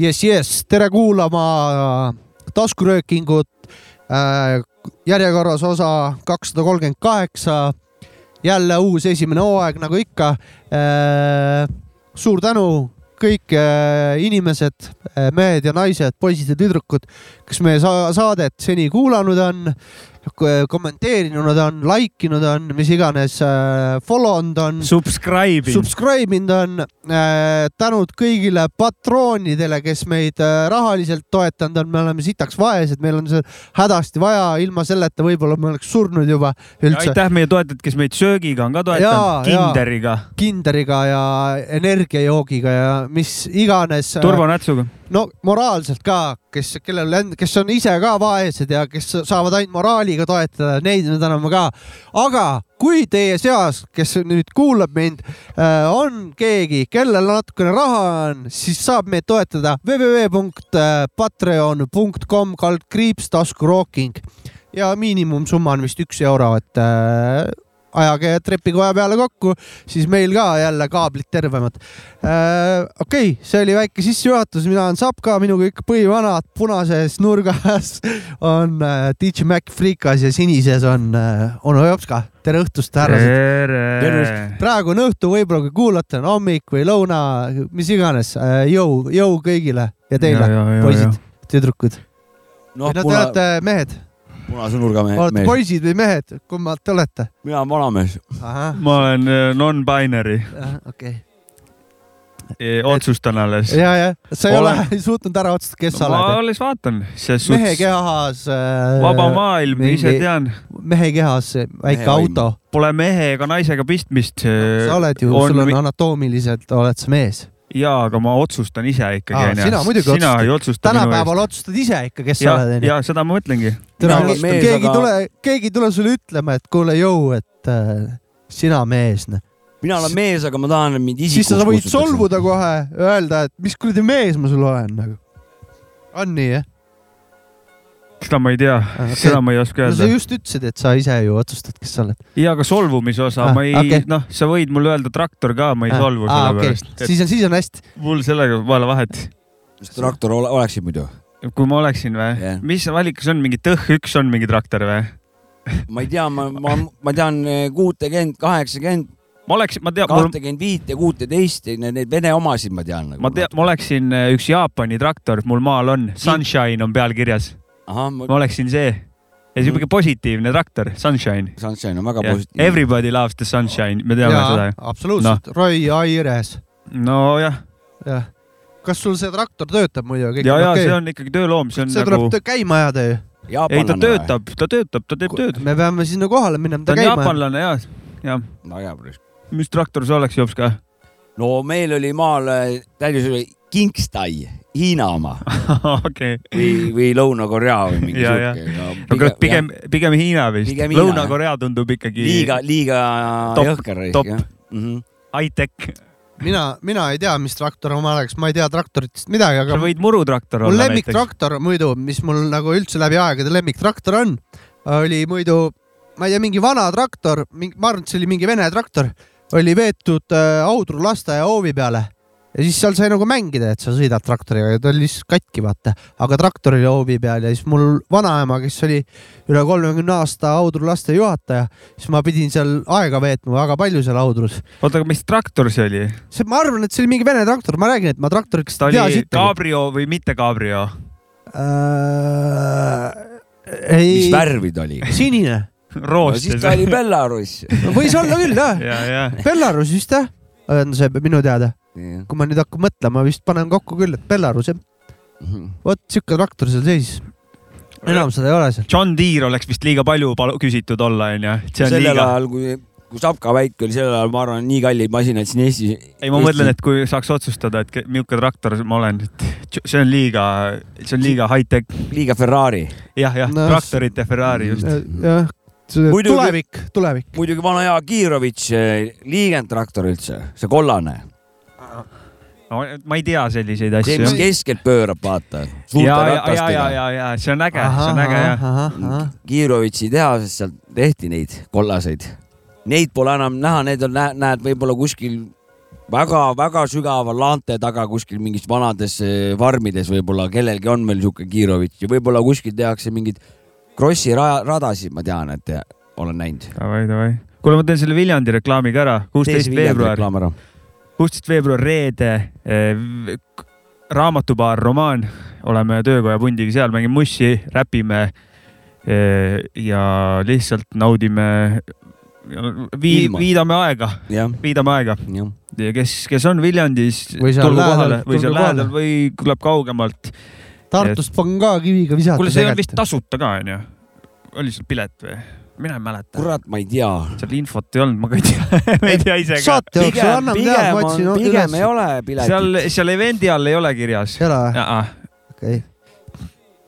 jess, jess, tere kuulama taskuröökingut äh,. järjekorras osa kakssada kolmkümmend kaheksa. Jälle uus esimene hooaeg nagu ikka äh,. suur tänu kõik äh, inimesed äh,, mehed ja naised, poisid ja tüdrukud, kes meie sa saadet seni kuulanud on kommenteerinud on, like inud on, mis iganes äh, follow nud on. Subscribe inud. Subscribe inud on äh,. tänud kõigile patroonidele, kes meid äh, rahaliselt toetanud on, me oleme sitaks vaesed, meil on see hädasti vaja, ilma selleta võib-olla me oleks surnud juba üldse. aitäh meie toetajad, kes meid söögiga on ka toetanud, kinderiga. kinderiga ja energiajoogiga ja mis iganes. Äh, turvanätsuga no moraalselt ka, kes, kellel, kes on ise ka vaesed ja kes saavad ainult moraaliga toetada, neid me täname ka. aga kui teie seas, kes nüüd kuulab mind, äh, on keegi, kellel natukene raha on, siis saab meid toetada www.patreon.com kaldkriips taskurooking ja miinimumsumma on vist üks euro, et äh, ajage trepikoja peale kokku, siis meil ka jälle kaablid tervemad äh,. okei okay,, see oli väike sissejuhatus, mina olen Sapka, minuga ikka põhivanad, punases nurgas on äh, DJ Mac Freekas ja sinises on äh, onu Jopska. tere õhtust, härrased. praegu on õhtu, võib-olla kui kuulate, on hommik või lõuna, mis iganes äh,. jõu, jõu kõigile ja teile, poisid, tüdrukud no,. no te olete mehed punase nurga mees. olete poisid või mehed, kummad te olete? mina olen vanamees. ma olen äh, non-binary. okei okay e, otsustan alles. ja, ja sa ei Olen... ole suutnud ära otsustada, kes no, sa oled. ma alles vaatan. mehe kehas äh,. vaba maailm, ise tean. mehe kehas väike mehe auto. Pole mehe ega naisega pistmist sa oled ju, sul on anatoomiliselt, oled sa mees jaa, aga ma otsustan ise ikkagi sina muidugi sina otsustad. ei otsusta tänapäeval otsustad ise ikka, kes sa oled ja seda ma mõtlengi. keegi aga... tule, keegi tule sulle ütlema, et kuule, jõu, et äh, sina mees noh. mina olen mees, aga ma tahan, et mind isikuks siis sa võid solvuda kohe, öelda, et mis kuradi mees ma sul olen nagu. on nii jah? Seda ma ei tea ah,, okay. seda ma ei oska öelda no,. sa just ütlesid, et sa ise ju otsustad, kes sa oled. ja, aga solvumise osa ah, ma ei okay., noh, sa võid mulle öelda traktor ka, ma ei ah, solvu ah, selle pärast okay.. siis on, siis on hästi. mul sellega pole vahet. mis traktor ole, oleksid muidu? kui ma oleksin või yeah.? mis valikus on, mingi tõh üks on mingi traktor või ma ei tea, ma, ma, ma tean eh, kuutekümmet, kaheksakümmend ma oleksin, ma tean. kahtekümmend viit ja kuuteteist, neid vene omasid ma tean nagu. ma tean, ma oleksin eh, üks Jaapani traktor, mul maal on, Sunshine on peal kirjas ma... ma oleksin see. ja siuke mm. positiivne traktor, Sunshine. Sunshine on väga positiivne. Everybody loves the sunshine, me teame ja, seda. absoluutselt no., Roy Aires. nojah. jah. kas sul see traktor töötab muidu? ja, ja okay? see on ikkagi tööloom, see on see nagu. tuleb käima ajada ju. ei, ta töötab, ta töötab, ta teeb tööd. me peame sinna kohale minema. ta on jaapanlane ja, ja. no hea päris. mis traktor see oleks, Jops ka? no meil oli maal, täitis oli Kingstai Hiina oma okay. või, või Lõuna-Korea või mingi siuke. no kurat, pigem, pigem Hiina vist. Lõuna-Korea tundub ikkagi. liiga, liiga jõhker. top mm -hmm., high-tech mina, mina ei tea, mis traktor oma oleks, ma ei tea traktoritest midagi, aga. sa võid murutraktor olla. mul lemmiktraktor muidu, mis mul nagu üldse läbi aegade lemmiktraktor on, oli muidu, ma ei tea, mingi vana traktor, ma arvan, et see oli mingi vene traktor, oli veetud äh, Audru lasteaia hoovi peale ja siis seal sai nagu mängida, et sa sõidad traktoriga ja ta oli lihtsalt katki, vaata. aga traktor oli hoovi peal ja siis mul vanaema, kes oli üle kolmekümne aasta Audru laste juhataja, siis ma pidin seal aega veetma väga palju seal Audrus. oota, aga mis traktor see oli? see, ma arvan, et see oli mingi vene traktor, ma räägin, et ma traktoritest ei tea siit. Cabrio või mitte Cabrio äh,? ei. mis värvi ta oli? sinine no,. siis ta oli Belarus no, võis olla küll jah ja, ja. Belarus vist jah, on see minu teada kui ma nüüd hakkan mõtlema, vist panen kokku küll, et Belarus jah mm -hmm.. vot siuke traktor seal seisis. enam seda ei ole seal. John Deere oleks vist liiga palju küsitud olla, onju. sellel liiga... ajal, kui, kui Sapka väike oli, sellel ajal ma arvan, nii kalleid masinaid siin Eestis. ei, ma Eesti... mõtlen, et kui saaks otsustada, et milline traktor ma olen, et see on liiga, see on liiga high-tech. liiga Ferrari. jah, jah no,, traktorite Ferrari just. jah, tulevik, tulevik. muidugi vana hea Kirovitš liigendtraktor üldse, see kollane no ma ei tea selliseid asju. see, mis keskelt pöörab, vaata. ja, ja, ja, ja, ja, ja see on äge, see on äge jah. Kirovitši tehases seal tehti neid kollaseid. Neid pole enam näha, need on, näed võib-olla kuskil väga-väga sügava laante taga kuskil mingis vanades eh, farmides võib-olla kellelgi on veel sihuke Kirovitš ja võib-olla kuskil tehakse mingeid krossi radasid, ma tean, et olen näinud. Davai, davai. kuule, ma teen selle Viljandi reklaami ka ära, kuusteist veebruar kuusteist veebruar, reede eh,, raamatubaar Romaan, oleme töökoja pundiga seal, mängime mussi, räpime eh, ja lihtsalt naudime, vii-, viidame aega, viidame aega. ja kes, kes on Viljandis, tulgu kohale või seal lähedal või tuleb kaugemalt. Tartust on ka kiviga visata. kuule, see on vist tasuta ka onju, oli sul pilet või? Mina ei mäleta. kurat, ma ei tea. seal infot ei olnud, ma ka ei tea ma ei tea ise ka. saate jooksul anname teada, ma otsin üles. pigem ei ole piletit. seal, seal event'i all ei ole kirjas. ei ole või? okei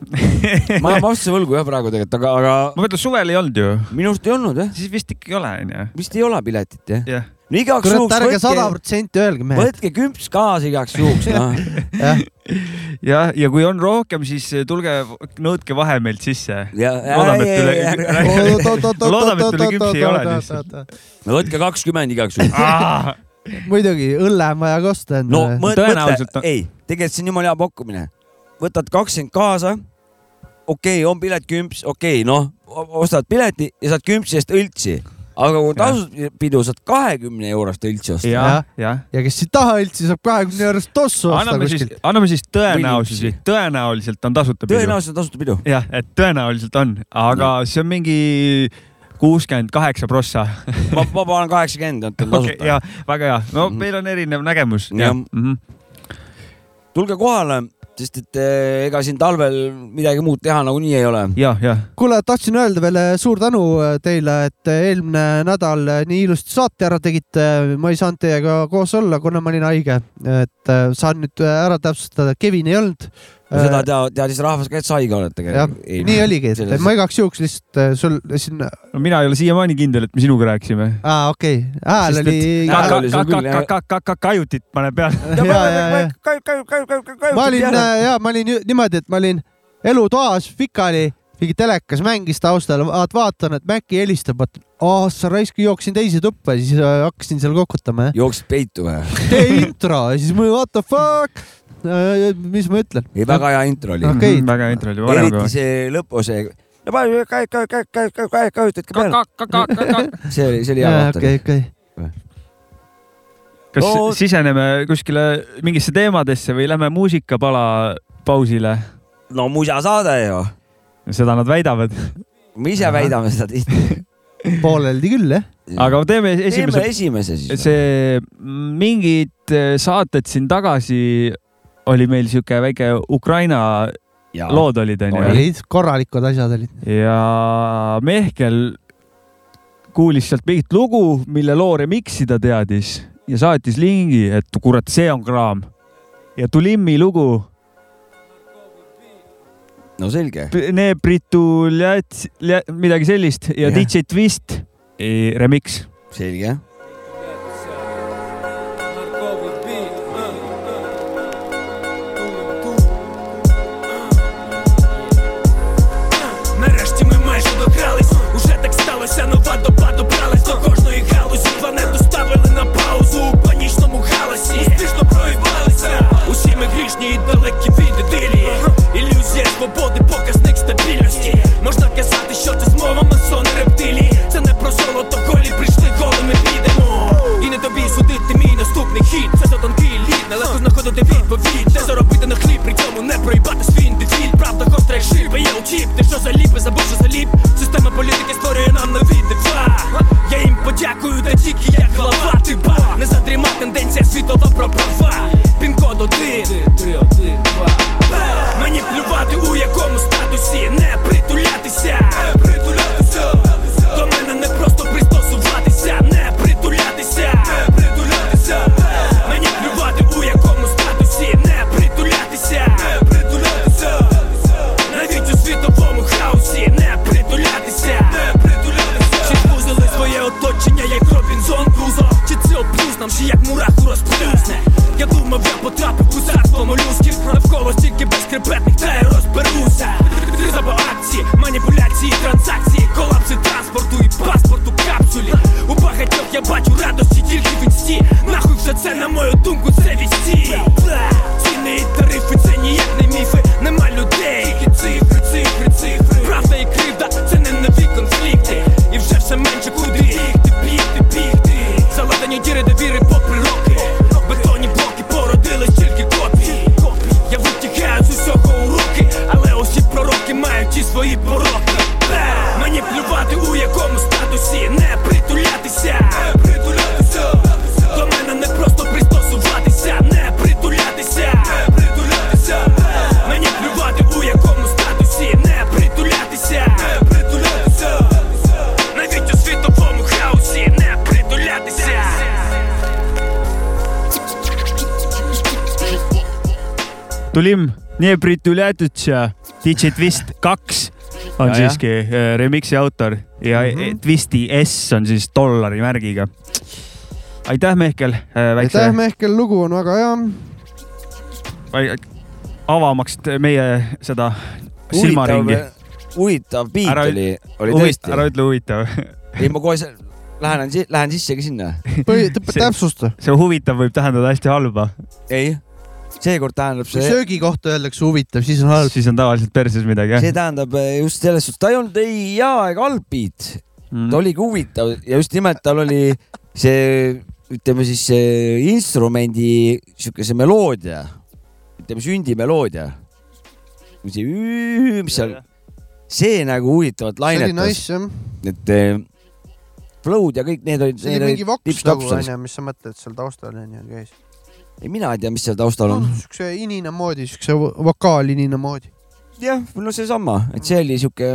ma jään vastuse võlgu jah praegu tegelikult, aga, aga. ma mõtlen, suvel ei olnud ju. minu arust ei olnud jah. siis vist ikka ei ole onju. vist ei ole piletit jah yeah no igaks juhuks. kurat, ärge sada protsenti öelge mehed. võtke kümps kaasa igaks juhuks noh jah, ja, ja kui on rohkem, siis tulge, nõudke vahemeilt sisse. loodame, et üle, loodame, et üle küpsi ei ole lihtsalt. no võtke kakskümmend igaks juhuks muidugi, õlle on vaja ka osta endale. no tõenäoliselt. ei, tegelikult see on jumala hea pakkumine. võtad kakskümmend kaasa. okei okay,, on pilet kümps, okei okay,, noh, ostad pileti ja saad kümpsi eest õltsi aga kui tasupidu saad kahekümne eurost õltsi osta. ja, ja. ja kes ei taha õltsi, saab kahekümne eurost tossu osta. anname siis, anname siis tõenäosusi, tõenäoliselt on tasuta pidu. tõenäoliselt on tasuta pidu. jah, et tõenäoliselt on, aga no. see on mingi kuuskümmend kaheksa prossa ma, ma panen kaheksakümmend, et on tasuta okay,. ja väga hea, no mm -hmm. meil on erinev nägemus. Mm -hmm. tulge kohale sest et eh, ega siin talvel midagi muud teha nagunii ei ole. jah, jah. kuule, tahtsin öelda veel eh, suur tänu eh, teile, et eelmine nädal nii ilusti saate ära tegite. ma ei saanud teiega koos olla, kuna ma olin haige, et saan nüüd ära täpsustada, Kevin ei olnud seda tea, teadis rahvas ka, et sa haige oled tegelikult. nii oligi, et selles... ma igaks juhuks lihtsalt äh, sul siin. no mina ei ole siiamaani kindel, et me sinuga rääkisime. aa, okei okay., hääl oli. kajutit pane peale. ma olin ja ma olin niimoodi, et ma olin elutoas pikali mingi telekas mängis taustal, vaat vaatan, et Maci helistab, vaat, ah sa raisk, jooksin teise tuppa, siis äh, hakkasin seal kokutama. jooksid peitu või? tee intro ja siis ma what the fuck Äh, mis ma ütlen? ei, väga hea intro oli okay.. Mhm, väga hea intro oli. eriti see lõpuose. no palju kajutadki peale. see oli, see oli hea koht. okei, okei. kas no, siseneme kuskile mingisse teemadesse või lähme muusikapala pausile? no musasaade ju. Seda nad väidavad. me ise väidame seda tihti pooleldi küll, jah. aga teeme esimese. teeme esimese siis. see mingid saated siin tagasi oli meil sihuke väike Ukraina ja. lood olid, onju. olid, korralikud asjad olid. ja Mehkel kuulis sealt mingit lugu, mille loo remix'i ta teadis ja saatis lingi, et kurat, see on kraam. ja Tulimmi lugu. No selge. Neebritu midagi sellist ja, ja. DJ Twist remix. selge Нічні свободи, показник стабільності. Можна казати, що це змова масон рептилії Це не про золото, голі прийшли голими підемо. І не тобі судити мій наступний хід. Це за тонкий лід, нелегко знаходити відповідь. Де заробити на хліб, при цьому не проїбати свій дефіль Правда, гостра як шиба, є утіп. Ти що заліпи, забув, що заліп. Система політики створює нам нові дива Я їм подякую, та тільки як глава типа. Не задріма тенденція світова про права. Пін-код один, три, один, два Мені плювати у якому статусі не притулятися Ja думав, я потрапив у царство молюсків. Навколо стільки безкрепетних та розберуся. Різаба акції, маніпуляції, транзакції Колапси транспорту і паспорту капсулі. У багатьох я бачу радості тільки від сті Нахуй все це, на мою думку, це вісті. Ціни і тарифи, це ніяк не міфи. Нема свої пороки. Мені плювати у якому статусі Не притулятися. Не притулятися. Мене не просто пристосуватися Не притулятися. Не притулятися. Мені плювати у якому статусі Не притулятися. Не притулятися. Навіть у світовому хаосі Не притулятися. Tulim, nii pritulätutša, DJ Twist kaks on Ja, siiski äh, remix'i autor ja mm -hmm. Twisti S on siis dollari märgiga. aitäh, Mehkel äh,, väikse aitäh, Mehkel, lugu on väga hea. avamaks meie seda silmaringi. huvitav beat Ära- oli, oli ära tõesti. ütle huvitav, ei, ma kohe se- lähen, lähen sissegi sinna. See- täpsusta, see huvitav võib tähendada hästi halba, ei, seekord tähendab kui see, söögi kohta öeldakse huvitav, siis on halb. siis on tavaliselt perses midagi see jah tähendab eh, just selles suhtes, ta ei olnud ei hea ega halb beat, mm. ta. oligi huvitav ja just nimelt tal oli see, ütleme siis see instrumendi sihuke see meloodia, ütleme sündimeloodia. see, mis seal, see nagu huvitavalt see oli lainetas, nice jah. et eh, flow'd ja kõik need olid, see oli mingi voks nagu onju, mis sa mõtled seal taustal onju käis. ei, mina ei tea, mis seal taustal on. siukse inine moodi, siukse vokaalinine moodi. jah, no seesama, et see oli sihuke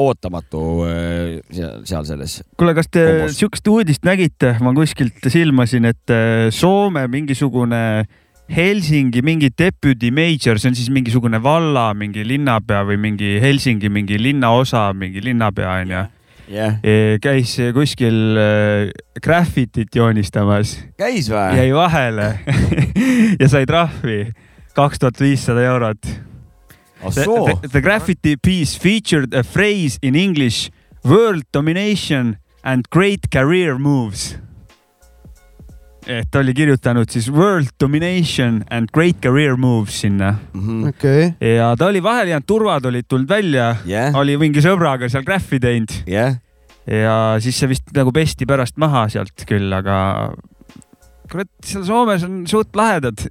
ootamatu eh, seal, seal selles. kuule, kas te siukest uudist nägite, ma kuskilt silmasin, et äh, Soome mingisugune Helsingi mingi deputy major, see on siis mingisugune valla mingi linnapea või mingi Helsingi mingi linnaosa mingi linnapea onju. jah, käis kuskil äh, graffitit joonistamas, käis või? jäi vahele ja sai trahvi kaks tuhat viissada eurot. ah The, the, the graffiti piece featured a phrase in English world domination and great career moves. Et ta oli kirjutanud siis world domination and great career moves sinna. Mhm. okei, ja ta oli vahele jäänud, turvad olid tulnud välja, jah, oli mingi sõbraga seal graffi teinud. Jah, ja siis see vist nagu pesti pärast maha sealt küll, aga kurat, seal Soomes on suht lahedad,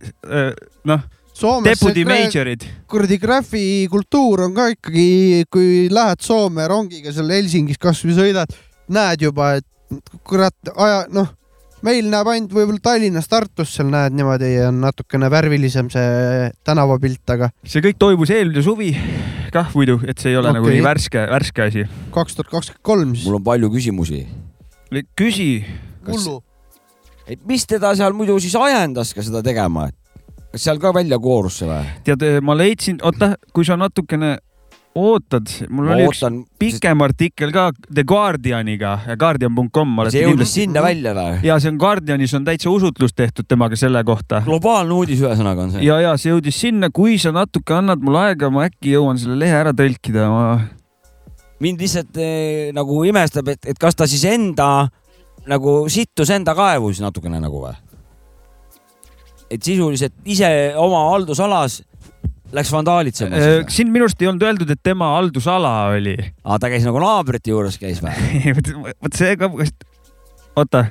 noh, Soomes deputy majorid. kuradi graafikultuur on ka ikkagi, kui lähed Soome rongiga seal Helsingis kasvõi sõidad, näed juba, et kurat aja, noh, meil näeb ainult võib-olla Tallinnas, Tartus seal näed niimoodi on natukene värvilisem see tänavapilt, aga see kõik toimus eelmine suvi kah muidu, et see ei ole okay. nagu nii värske, värske asi. kaks tuhat kakskümmend kolm siis mul on palju küsimusi. küsi, hullu. et mis teda seal muidu siis ajendas ka seda tegema, et kas seal ka välja koorus see või? tead, ma leidsin, oota, kui sa natukene ootad, mul ma oli üks ootan, pikem artikkel ka The Guardianiga, guardian.com. see jõudis sinna välja või? ja see on Guardianis on täitsa usutlus tehtud temaga selle kohta. globaalne uudis ühesõnaga on see. ja, ja see jõudis sinna, kui sa natuke annad mulle aega, ma äkki jõuan selle lehe ära tõlkida, ma mind lihtsalt eh, nagu imestab, et, et kas ta siis enda nagu sittus enda kaevu siis natukene nagu või? et sisuliselt ise oma haldusalas läks vandaalitsema või? siin minu arust ei olnud öeldud, et tema haldusala oli. aa, ta käis nagu naabrite juures käis või? vot see ka, oota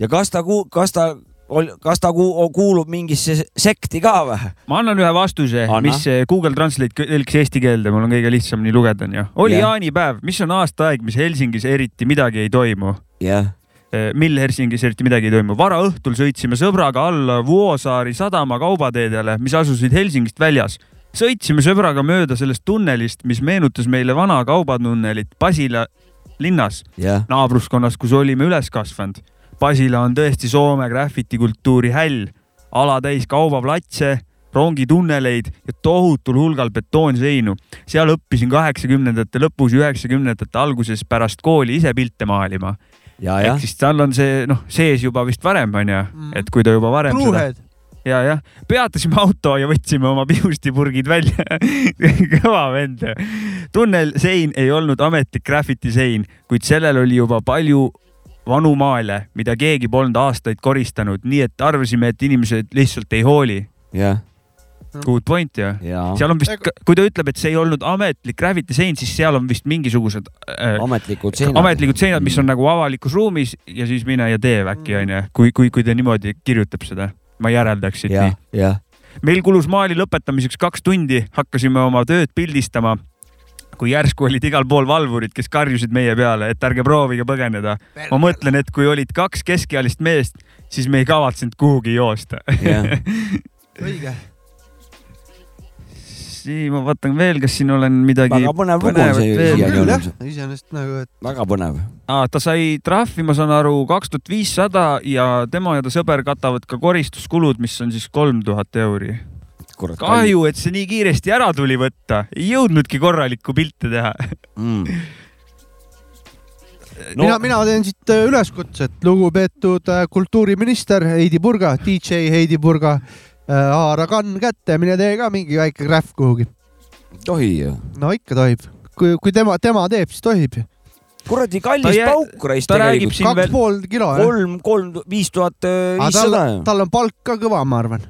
ja kas ta, kas ta, kas ta ku- kuulub mingisse sekti ka või? ma annan ühe vastuse, mis eh, Google Translate tõlkis eesti keelde, mul on kõige lihtsam nii lugeda, onju. oli Jah. jaanipäev, mis on aastaaeg, mis Helsingis eriti midagi ei toimu. jah, mil Helsingis eriti midagi ei toimu. varaõhtul sõitsime sõbraga alla Vuosaari sadama kaubateedele, mis asusid Helsingist väljas. sõitsime sõbraga mööda sellest tunnelist, mis meenutas meile vana kaubatunnelit Pasila linnas, jah, naabruskonnas, kus olime üles kasvanud. Pasila on tõesti Soome graffitikultuuri häll, ala täis kaubaplatse, rongitunneleid ja tohutul hulgal betoonseinu. seal õppisin kaheksakümnendate lõpus ja üheksakümnendate alguses pärast kooli ise pilte maalima. Ehk siis tal on see noh sees juba vist varem onju mm., et kui ta juba varem Bluehead. seda ja, jah, peatasime auto ja võtsime oma pihustipurgid välja kõva vend. tunnelsein ei olnud ametlik graffiti sein, kuid sellel oli juba palju vanu maale, mida keegi polnud aastaid koristanud, nii et arvasime, et inimesed lihtsalt ei hooli. jah Good point ju. seal on vist, kui ta ütleb, et see ei olnud ametlik graffiti sein, siis seal on vist mingisugused äh, ametlikud seinad, ametlikud seinad, mis on nagu avalikus ruumis ja siis mine ja tee äkki onju, kui, kui, kui ta niimoodi kirjutab seda. Ma järeldaks siit nii. meil kulus maali lõpetamiseks kaks tundi, hakkasime oma tööd pildistama kui järsku olid igal pool valvurid, kes karjusid meie peale, et ärge proovige põgeneda. ma mõtlen, et kui olid kaks keskealist meest, siis me ei kavatsenud kuhugi joosta. õige nii, ma vaatan veel, kas siin olen midagi. väga põnev lugu on see siiani olnud. iseenesest nagu, et. väga põnev. ta sai trahvi, ma saan aru, kaks tuhat viissada ja tema ja ta sõber katavad ka koristuskulud, mis on siis kolm tuhat euri. kahju, et see nii kiiresti ära tuli võtta, ei jõudnudki korralikku pilti teha mm. No. mina, mina teen siit äh, üleskutse, et lugupeetud äh, kultuuriminister Heidi Purga, DJ Heidi Purga haara kann kätte, mine tee ka mingi väike krähv kuhugi. tohi ju. no ikka tohib, kui, kui tema, tema teeb, siis tohib kuradi kallis pauk raisk tegelikult. kaks pool kilo. kolm, kolm, viis tuhat viissada. tal on palk ka kõva, ma arvan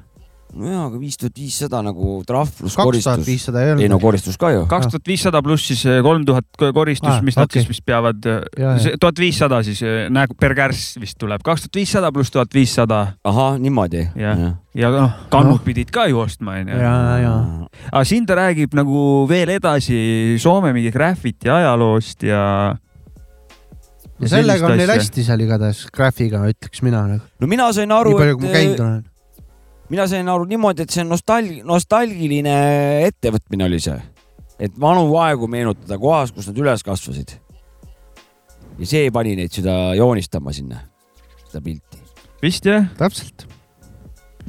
nojaa, aga viis tuhat viissada nagu trahv pluss koristus. kaks tuhat viissada ei olnud. ei no koristus ka ju. kaks tuhat viissada pluss siis eh, kolm tuhat koristus ah,, mis okay. nad siis vist peavad, eh, tuhat viissada siis näe per kärss vist tuleb, kaks tuhat viissada pluss tuhat viissada. ahah, niimoodi. ja, ja, ja noh, kannud no. pidid ka ju ostma onju. ja, ja. aga siin ta räägib nagu veel edasi Soome mingi graffiti ajaloost ja ja sellega on neil hästi seal igatahes, graafiga ütleks mina. Nagu. no mina sain aru, et. Mina sain aru niimoodi, et see nostalg-, nostalgiline ettevõtmine oli see, et vanu aegu meenutada kohas, kus nad üles kasvasid. ja see pani neid seda joonistama sinna, seda pilti. vist jah. täpselt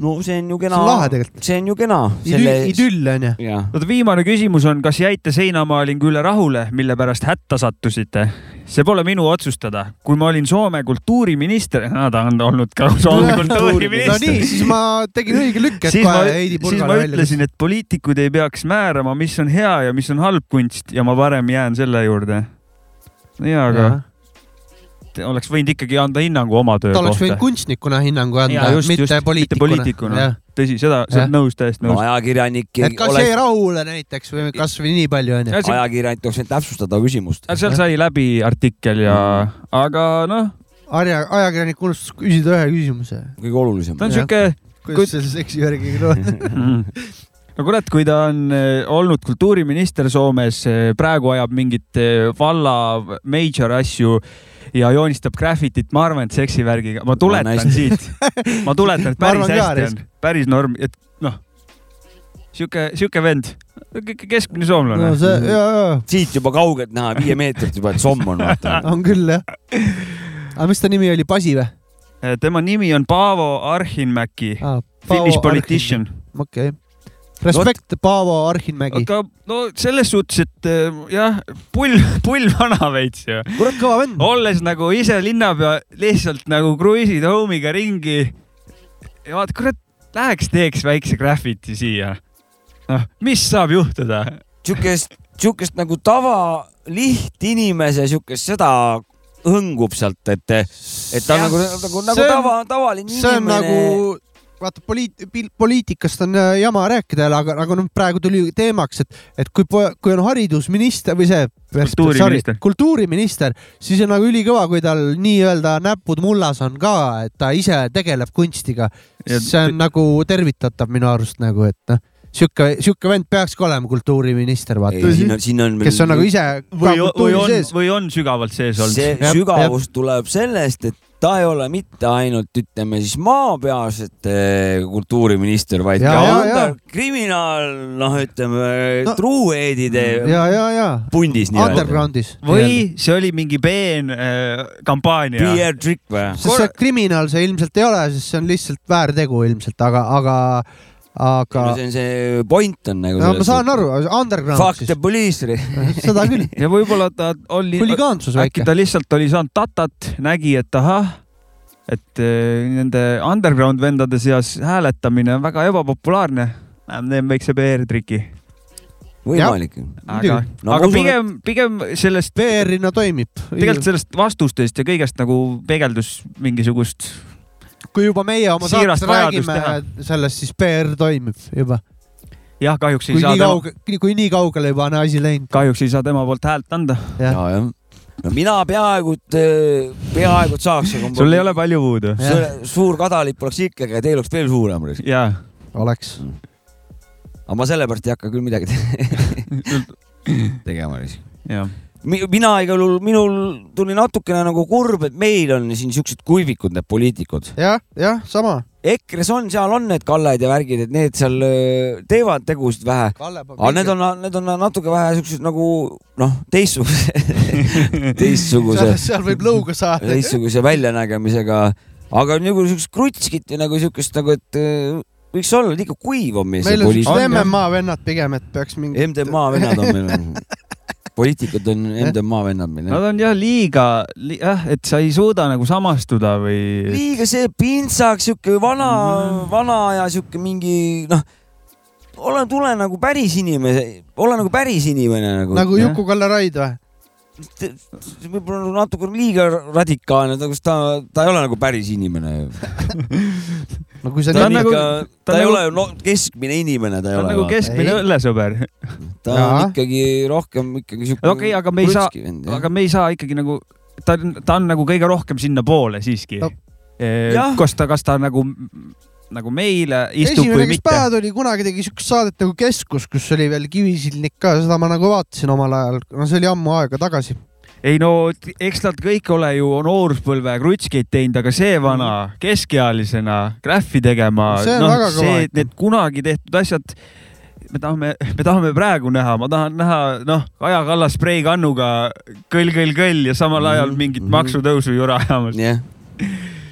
no see on ju kena. see on lahe tegelikult. see on ju kena Selle.... idüll on ju. oota, viimane küsimus on, kas jäite seinamaalingu üle rahule, mille pärast hätta sattusite? see pole minu otsustada. kui ma olin Soome kultuuriminister ta on olnud ka Soome kultuuriminister. no nii, siis ma tegin õige lükke, et kohe Heidi Purgale välja. siis ma ütlesin, et poliitikud ei peaks määrama, mis on hea ja mis on halb kunst ja ma parem jään selle juurde. jaa, aga ja oleks võinud ikkagi anda hinnangu oma töö kohta. ta oleks võinud kunstnikuna hinnangu anda, mitte just, poliitikuna. poliitikuna. tõsi, seda, seda nõus, täiesti nõus no,. ajakirjanik. et kas oleks... jäi rahule näiteks või kasvõi nii palju onju. ajakirjanik võinud täpsustada küsimust. seal sai läbi artikkel ja mm., aga noh. aja, ajakirjanik unustas küsida ühe küsimuse. kõige olulisem. ta on siuke. kuidas selle seksivärgiga lood no kurat, kui ta on eh, olnud kultuuriminister Soomes, eh, praegu ajab mingit eh, valla major asju ja joonistab graffitit, ma arvan, et seksivärgiga, ma tuletan no, siit, ma tuletan, et päris hästi on, päris norm, et noh, sihuke, sihuke vend, keskmine soomlane. no see, ja, ja. siit juba kaugelt näha, viie meetrit juba, et somm on vaata. on küll jah. aga mis ta nimi oli, Pasi või? tema nimi on Paavo Arhinmäki ah,, Finnish politician. okei okay Respekt no,, Paavo Arhinmägi. aga no selles suhtes, et eh, jah, pull, pull vana veits ju. kurat, kõva vend. olles nagu ise linnapea, lihtsalt nagu kruiisid homiga ringi. ja vaata, kurat, läheks teeks väikse graffiti siia. noh, mis saab juhtuda? sihukest, sihukest nagu tava lihtinimese sihukest seda hõngub sealt, et, et ta on nagu, nagu, nagu tava, tavaline inimene. see on nagu vaata poliit-, poliitikast on äh, jama rääkida, aga, aga noh, praegu tuli teemaks, et, et kui, kui on haridusminister või see kultuuriminister, kultuuriminister, siis on nagu ülikõva, kui tal nii-öelda näpud mullas on ka, et ta ise tegeleb kunstiga. see on nagu tervitatav minu arust nagu, et noh sihuke, sihuke vend peakski olema kultuuriminister, vaata. siin on, siin on. kes on nagu ise. või, või on, või on sügavalt sees olnud. see jab, sügavus jab. tuleb sellest, et ta ei ole mitte ainult, ütleme siis maapealsete kultuuriminister, vaid ja, ka ja, on ta kriminaal, noh, ütleme no, truuheadide pundis. Undergroundis. või see oli mingi peen äh, kampaania. PR trikk või? sest see kriminaal see ilmselt ei ole, sest see on lihtsalt väärtegu ilmselt, aga, aga aga. see on see point on nagu. no ma saan aru, underground. Fuck the police. seda küll. ja võib-olla ta oli. huligaansus väike. äkki ta lihtsalt oli saanud tatat, nägi, et ahah, et eh, nende underground vendade seas hääletamine on väga ebapopulaarne. teen väikse PR-triki võimalik. aga, no, aga pigem et..., pigem sellest. PR-ina toimib. tegelikult sellest vastustest ja kõigest nagu peegeldus mingisugust. Kui juba meie oma saates räägime sellest, siis PR toimib juba. jah, kahjuks ei kui saa. Tema... kui nii kaugele juba on asi läinud. kahjuks ei saa tema poolt häält anda. ja, jah no mina peaaegu, peaaegu saaks. sul ei ole palju puudu. suur kadalipp oleks ikkagi ja teil oleks veel suurem. jaa. oleks aga ma sellepärast ei hakka küll midagi tegema mina igal juhul, minul tuli natukene nagu kurb, et meil on siin siuksed kuivikud, need poliitikud ja,. jah, jah, sama. EKRE-s on, seal on need Kalled ja värgid, et need seal teevad tegusid vähe. aga need on, need on natuke vähe siuksed nagu noh, teistsuguse teistsuguse. seal võib lõuga saada. teistsuguse väljanägemisega, aga nagu siukest krutskit või nagu siukest nagu, et võiks olla liiga kuiv on meil see poliitika. meil on MMA vennad pigem, et peaks mingi. MDMA vennad on meil poliitikud on MDMA vennad meil. Nad on jah liiga li,, jah, et sa ei suuda nagu samastuda või. liiga see pintsak, sihuke vana mm., vana ja sihuke mingi noh, ole, tule nagu päris inimene, ole nagu päris inimene nagu. nagu Juku-Kalle Raid või? võib-olla natuke liiga radikaalne, ta, ta, ta ei ole nagu päris inimene no kui sa ta, on nagu, ta, ta ei nagu, ole no, keskmine inimene, ta ei ta ole. nagu keskmine õllesõber. ta ja. on ikkagi rohkem ikkagi siuke. okei okay,, aga me ei saa, aga me ei saa ikkagi nagu, ta, ta on nagu kõige rohkem sinnapoole siiski no.. kas ta, kas ta nagu nagu meile istub Esimene, või mitte. päev tuli, kunagi tegi siukest saadet nagu Keskus, kus oli veel Kivisildnik ka, seda ma nagu vaatasin omal ajal, no see oli ammu aega tagasi ei no eks nad kõik ole ju nooruspõlve krutskeid teinud, aga see vana keskealisena graffi tegema, noh, see, need kunagi tehtud asjad me tahame, me tahame praegu näha, ma tahan näha, noh, Kaja Kallas spreikannuga kõll, kõll, kõll ja samal ajal mhm, mingit mm -hmm. maksutõusu jura ajamas yeah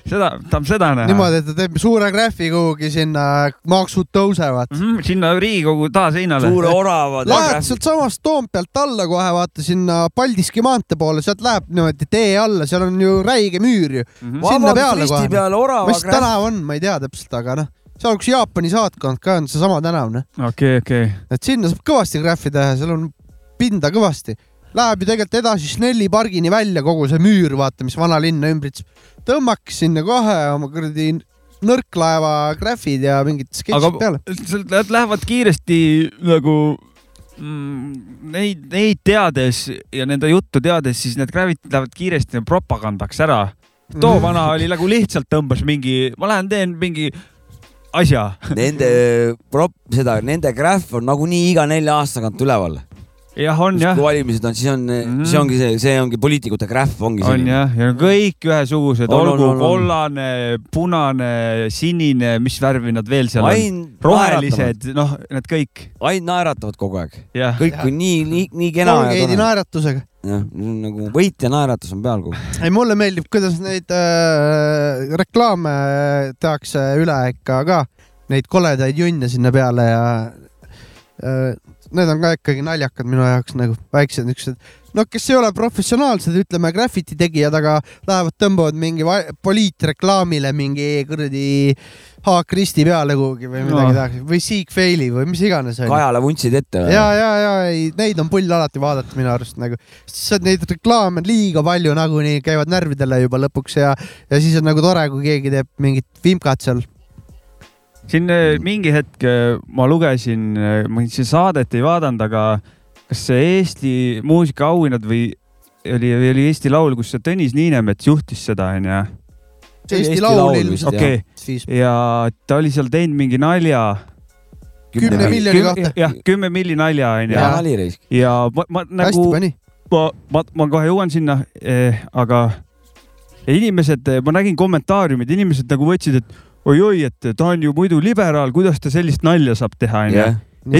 seda, tahab seda näha. niimoodi, et ta teeb suure graafi kuhugi sinna, maksud tõusevad mm. -hmm, sinna Riigikogu taaseinale. suure orava. Lähed sealtsamast Toompealt alla kohe vaata sinna Paldiski maantee poole, sealt läheb niimoodi tee alla, seal on ju räige müür ju mm. -hmm. sinna peale kohe. mis tänav on, ma ei tea täpselt, aga noh seal, kus Jaapani saatkond ka on, seesama tänav, noh. okei okay,, okei okay.. et sinna saab kõvasti graffi teha, seal on pinda kõvasti. Läheb ju tegelikult edasi Snelli pargini välja kogu see müür, vaata, mis vana linna ümbritseb tõmmaks sinna kohe oma kuradi nõrklaeva graafid ja mingid sketšid peale. Nad lähevad kiiresti nagu mm, neid, neid teades ja nende juttu teades, siis need graafid lähevad kiiresti propagandaks ära. too mm. vana oli nagu lihtsalt tõmbas mingi, ma lähen teen mingi asja. Nende prop, seda, nende graaf on nagunii iga nelja aasta tagant üleval jah, on jah. kui valimised on, siis on mm, -hmm. see ongi see, see ongi poliitikute grähv ongi on jah, ja kõik ühesugused, olgu on, on, kollane, punane, sinine, mis värvi nad veel seal Ain on, rohelised, noh, need kõik. ainult naeratavad kogu aeg. kõik on nii, nii, nii kena. Colgate'i naeratusega. jah, nagu võitja naeratus on peal kogu aeg. ei, mulle meeldib, kuidas neid äh, reklaame tehakse üle ikka ka, neid koledaid junne sinna peale ja äh, need on ka ikkagi naljakad minu jaoks nagu väiksed niisugused, no kes ei ole professionaalsed, ütleme graffiti tegijad, aga lähevad, tõmbavad mingi poliitreklaamile mingi kuradi haak risti peale kuhugi või midagi no. tahaks või Seek Faili või mis iganes. Kajale vuntsid ette või? ja, ja, ja ei, neid on pull alati vaadata minu arust nagu, sest neid reklaame on liiga palju nagunii, käivad närvidele juba lõpuks ja, ja siis on nagu tore, kui keegi teeb mingit vimkat seal siin äh, mingi hetk äh, ma lugesin, äh, ma siin saadet ei vaadanud, aga kas see Eesti muusikaauhinnad või oli, oli Eesti Laul, kus see Tõnis Niinemets juhtis seda, onju? Eesti, Eesti Laul ilmselt okay. jah. ja ta oli seal teinud mingi nalja. kümne miljoni kohta. jah, kümme milli nalja onju. hea nali reis. ja ma, ma nagu, ma, ma, ma kohe jõuan sinna eh,, aga inimesed, ma nägin kommentaariumid, inimesed nagu võtsid, et oi-oi, et ta on ju muidu liberaal, kuidas ta sellist nalja saab teha, onju.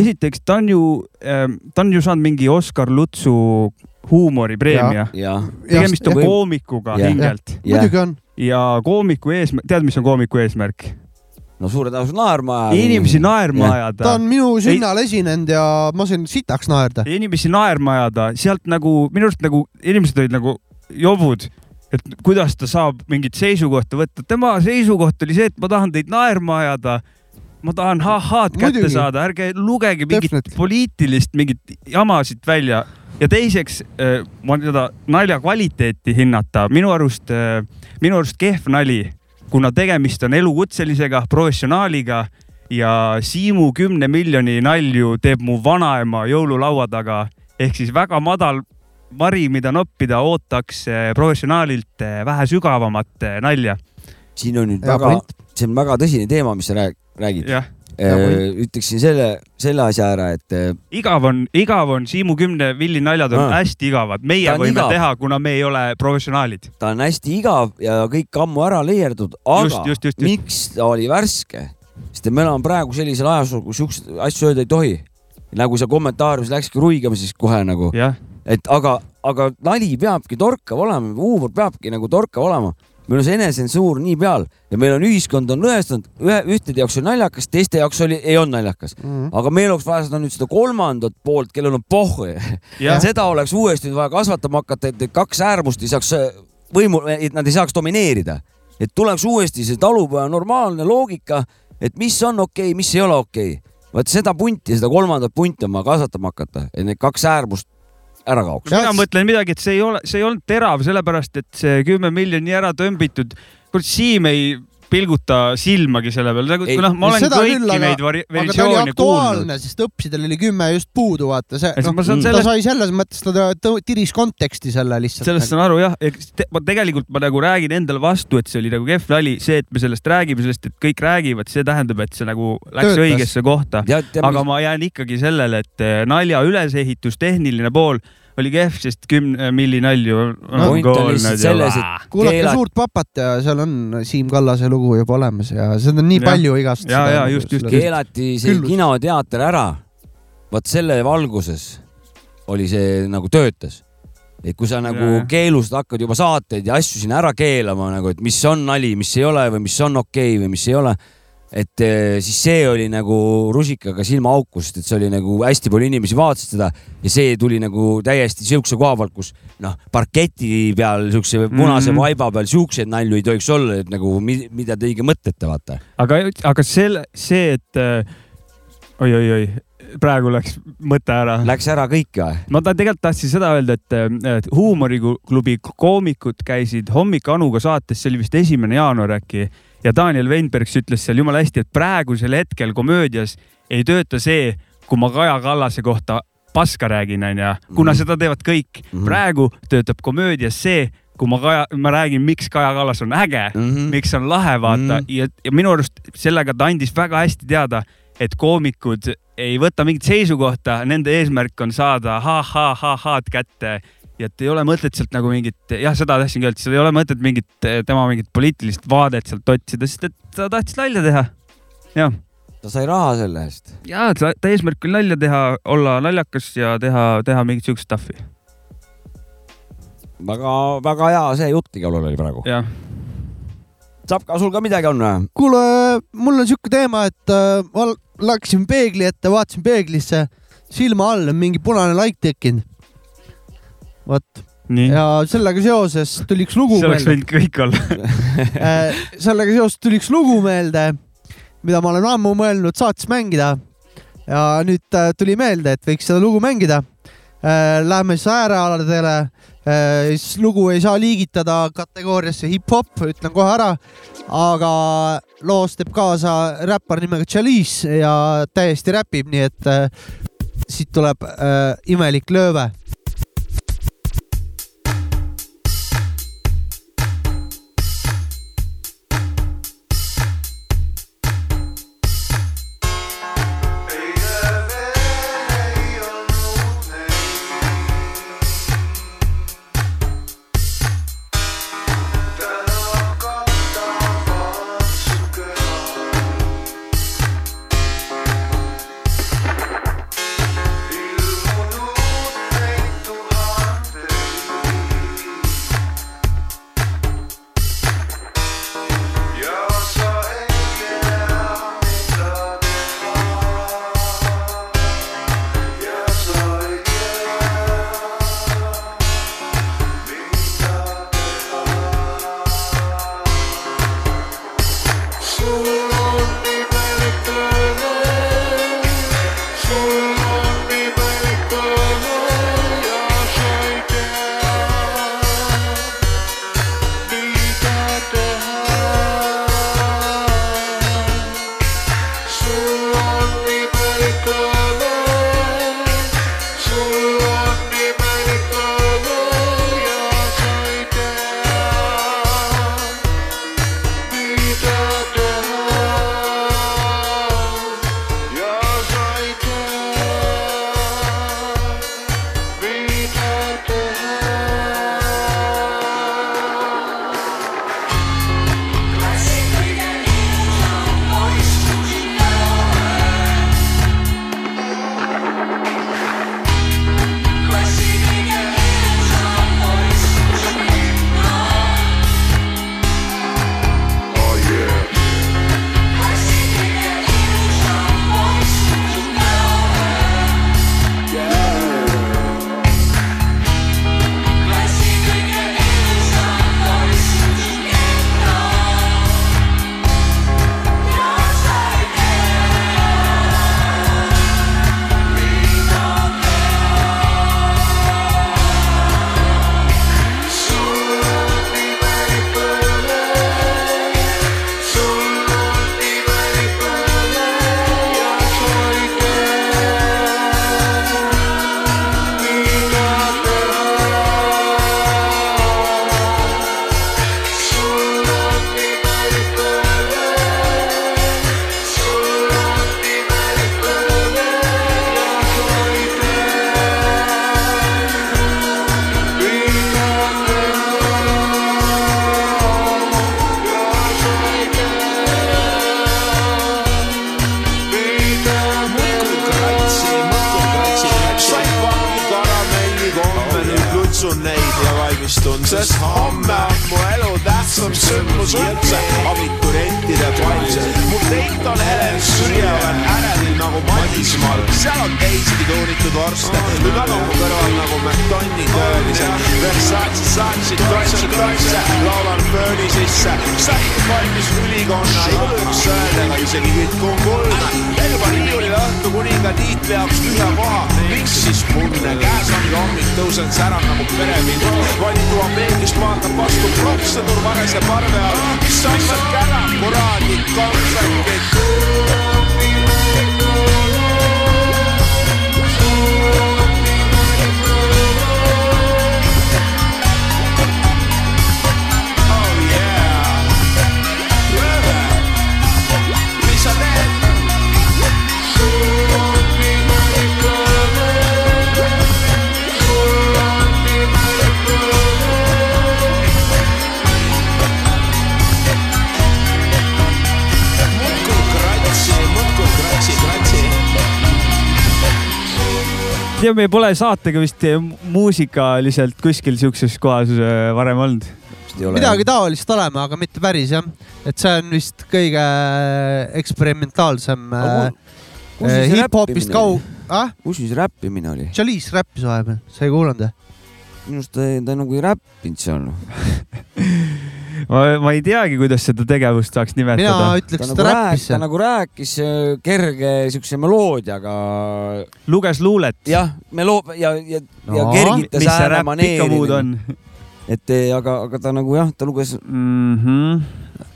esiteks, ta on ju, ähm, ta on ju saanud mingi Oskar Lutsu huumoripreemia. tegemist on koomikuga hingelt. muidugi on. ja koomiku eesmärk, tead, mis on koomiku eesmärk? no suure tõenäosusega naerma ajada. inimesi naerma ajada. ta on minu sünnal ei... esinenud ja ma sain sitaks naerda. inimesi naerma ajada, sealt nagu minu arust nagu inimesed olid nagu jobud, et kuidas ta saab mingit seisukohta võtta. tema seisukoht oli see, et ma tahan teid naerma ajada ma tahan ha-haad kätte saada, ärge lugege mingit Defnet. poliitilist mingit jama siit välja. ja teiseks, äh, ma seda nalja kvaliteeti hinnata, minu arust, äh, minu arust kehv nali, kuna tegemist on elukutselisega, professionaaliga ja Siimu kümne miljoni nalju teeb mu vanaema jõululaua taga ehk siis väga madal vari, mida noppida, ootaks professionaalilt äh, vähe sügavamat nalja. siin on nüüd ja, väga, see on väga tõsine teema, mis sa räägid räägid. Äh, ütleksin selle, selle asja ära, et. Igav on, igav on Siimu kümne villi naljad on ah. hästi igavad, meie võime igav. teha, kuna me ei ole professionaalid. ta on hästi igav ja kõik ammu ära leierdatud, aga just, just, just, just. miks ta oli värske? sest me elame praegu sellisel ajastul, kus siukseid asju öelda ei tohi. nagu see kommentaariumis läkski ruigama siis kohe nagu. Et aga, aga nali peabki torkav olema, huumor peabki nagu torkav olema meil on see enesetsensuur nii peal ja meil on ühiskond on lõhestunud, ühe, ühtede jaoks oli naljakas, teiste jaoks oli, ei olnud naljakas mm. -hmm. aga meil oleks vaja seda nüüd seda kolmandat poolt, kellel on pohhu seda oleks uuesti vaja kasvatama hakata, et kaks äärmust ei saaks võimu, et nad ei saaks domineerida. et tuleks uuesti see talupoja normaalne loogika, et mis on okei okay,, mis ei ole okei okay. vot seda punti, seda kolmandat punti on vaja kasvatama hakata, et need kaks äärmust ära kaoks. mina mõtlen midagi, et see ei ole, see ei olnud terav, sellepärast et see kümme miljoni ära tõmbitud. kurat, Siim ei pilguta silmagi selle peale, nagu noh, ma olen kõiki küll, aga, neid versioone kuulnud. sest õppisidel oli kümme just puudu, vaata see, noh, ta sellest... sai selles mõttes, ta tiris konteksti selle lihtsalt. sellest saan aru jah, ma tegelikult ma nagu räägin endale vastu, et see oli nagu kehv nali, see, et me sellest räägime, sellest, et kõik räägivad, see tähendab, et see nagu läks Töötas. õigesse kohta. aga ma jään ikkagi sellele, et eh, nalja ülesehitus, tehniline pool oli kehv, sest kümne milli nalju no,. on selles, et kuulake. Suurt papat ja seal on Siim Kallase lugu juba olemas ja seda on nii ja. palju igast. ja, ja just, just. keelati see Küllus. kinoteater ära. vot selle valguses oli see nagu töötas et kui sa nagu ja. keelust hakkad juba saateid ja asju siin ära keelama nagu, et mis on nali, mis ei ole või mis on okei okay või mis ei ole et eh, siis see oli nagu rusikaga silmaauku, sest et see oli nagu hästi palju inimesi vaatasid seda ja see tuli nagu täiesti siukse koha pealt, kus noh, parketi peal siukse punase mm -hmm. vaiba peal siukseid nalju ei tohiks olla, et nagu mida te õige mõtlete, vaata. aga, aga selle, see, et oi-oi-oi äh, praegu läks mõte ära. Läks ära kõik või? ma ta tegelikult tahtsin seda öelda, et, et huumoriklubi koomikud käisid hommik Anuga saates, see oli vist esimene jaanuar äkki ja Daniel Weinbergs ütles seal jumala hästi, et praegusel hetkel komöödias ei tööta see, kui ma Kaja Kallase kohta paska räägin, onju, kuna mm -hmm. seda teevad kõik mm. -hmm. praegu töötab komöödias see, kui ma Kaja, ma räägin, miks Kaja Kallas on äge mm, -hmm. miks on lahe, vaata mm -hmm. ja, ja minu arust sellega ta andis väga hästi teada, et koomikud ei võta mingit seisukohta, nende eesmärk on saada ha-ha-ha-ha-d kätte ja et ei ole mõtet sealt nagu mingit, jah, seda tahtsingi öelda, seal ei ole mõtet mingit, tema mingit poliitilist vaadet sealt otsida, sest et ta tahtis nalja teha. jah. ta sai raha selle eest. ja, ta, ta eesmärk oli nalja teha, olla naljakas ja teha, teha mingit siukest stuff'i. väga, väga hea see jutt igal juhul oli praegu. jah Sapka, sul ka midagi on või? kuule, mul on siuke teema, et äh, ma läksin peegli ette, vaatasin peeglisse, silma all on mingi punane laik tekkinud vot. ja sellega seoses tuli üks lugu see oleks võinud kõik olla äh, sellega seoses tuli üks lugu meelde, mida ma olen ammu mõelnud saates mängida. ja nüüd äh, tuli meelde, et võiks seda lugu mängida. Äh, läheme siis äärealadele. siis lugu ei saa liigitada kategooriasse hip-hop, ütlen kohe ära. aga loos teeb kaasa räppar nimega Chalice ja täiesti räpib, nii et siit tuleb äh, imelik lööve me pole saatega vist muusikaliselt kuskil siukses kohas äh, varem olnud. midagi taolist oleme, aga mitte päris jah. et see on vist kõige eksperimentaalsem äh, äh, hip-hopist kaug-, ah, kus siis räppimine oli? Chalice räppis vahepeal, sa ei kuulanud või? minu arust ta, ta nagu ei räppinud seal. ma, ma ei teagi, kuidas seda tegevust saaks mina nimetada. ütleks, ta ta nagu rääkis, ta nagu rääkis äh, kerge siukse meloodiaga. luges luulet. jah, meloo- ja, ja, ja No, kergitas mis see ääre räpp ikka muud on maneeri. et eh, aga, aga ta nagu jah, ta luges, mm? -hmm.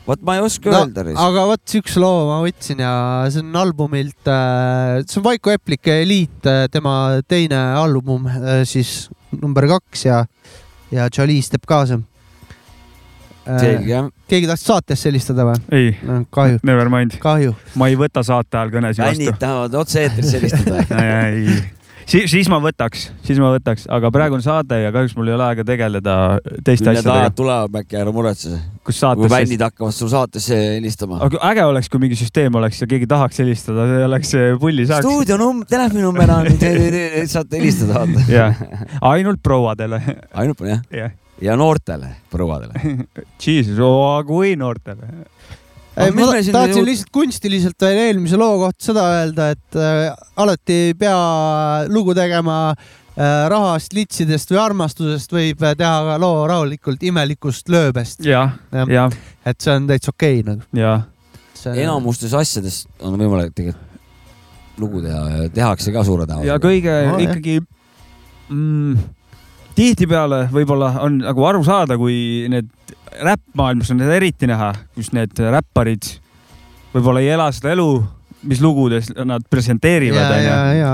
vot ma ei oska no, öelda. aga vot siukse loo ma võtsin ja see on albumilt äh,, see on Vaiko Eplike Eliit, tema teine album äh, siis number kaks ja, ja Chalice teeb kaasa äh,. Selge jah. keegi tahtis saatesse helistada või ei, no,? kahju, never mind, kahju. ma ei võta saate ajal kõnesid fännid vastu. tahavad otse-eetris helistada. ei, siis, siis ma võtaks, siis ma võtaks, aga praegu on saade ja kahjuks mul ei ole aega tegeleda teiste küll need asjadega ajad. tulevad äkki, ära muretse. kus kui saates siis fännid hakkavad sul saatesse helistama. aga äge oleks, kui mingi süsteem oleks ja keegi tahaks helistada, see oleks see pulli saaks. stuudionumber, telefoninumber on, saate helistada, jah, ainult prouadele. ainult jah, jah, ja noortele prouadele. Jesus, kui noortele. ei, mis ma tahtsin jõud- lihtsalt kunstiliselt veel eelmise loo kohta seda öelda, et äh, alati ei pea lugu tegema äh, rahast, litsidest või armastusest, võib teha ka loo rahulikult imelikust lööbest, jah, Jah. et see on täitsa okei okay, nagu. jah. enamustes asjades on võimalik tegelikult lugu teha ja tehakse ka suure ja tõenäosusega. kõige No, ikkagi mm, tihtipeale võib-olla on nagu aru saada, kui need räppmaailmas on seda eriti näha, kus need räpparid võib-olla ei ela seda elu, mis lugudes nad presenteerivad, onju.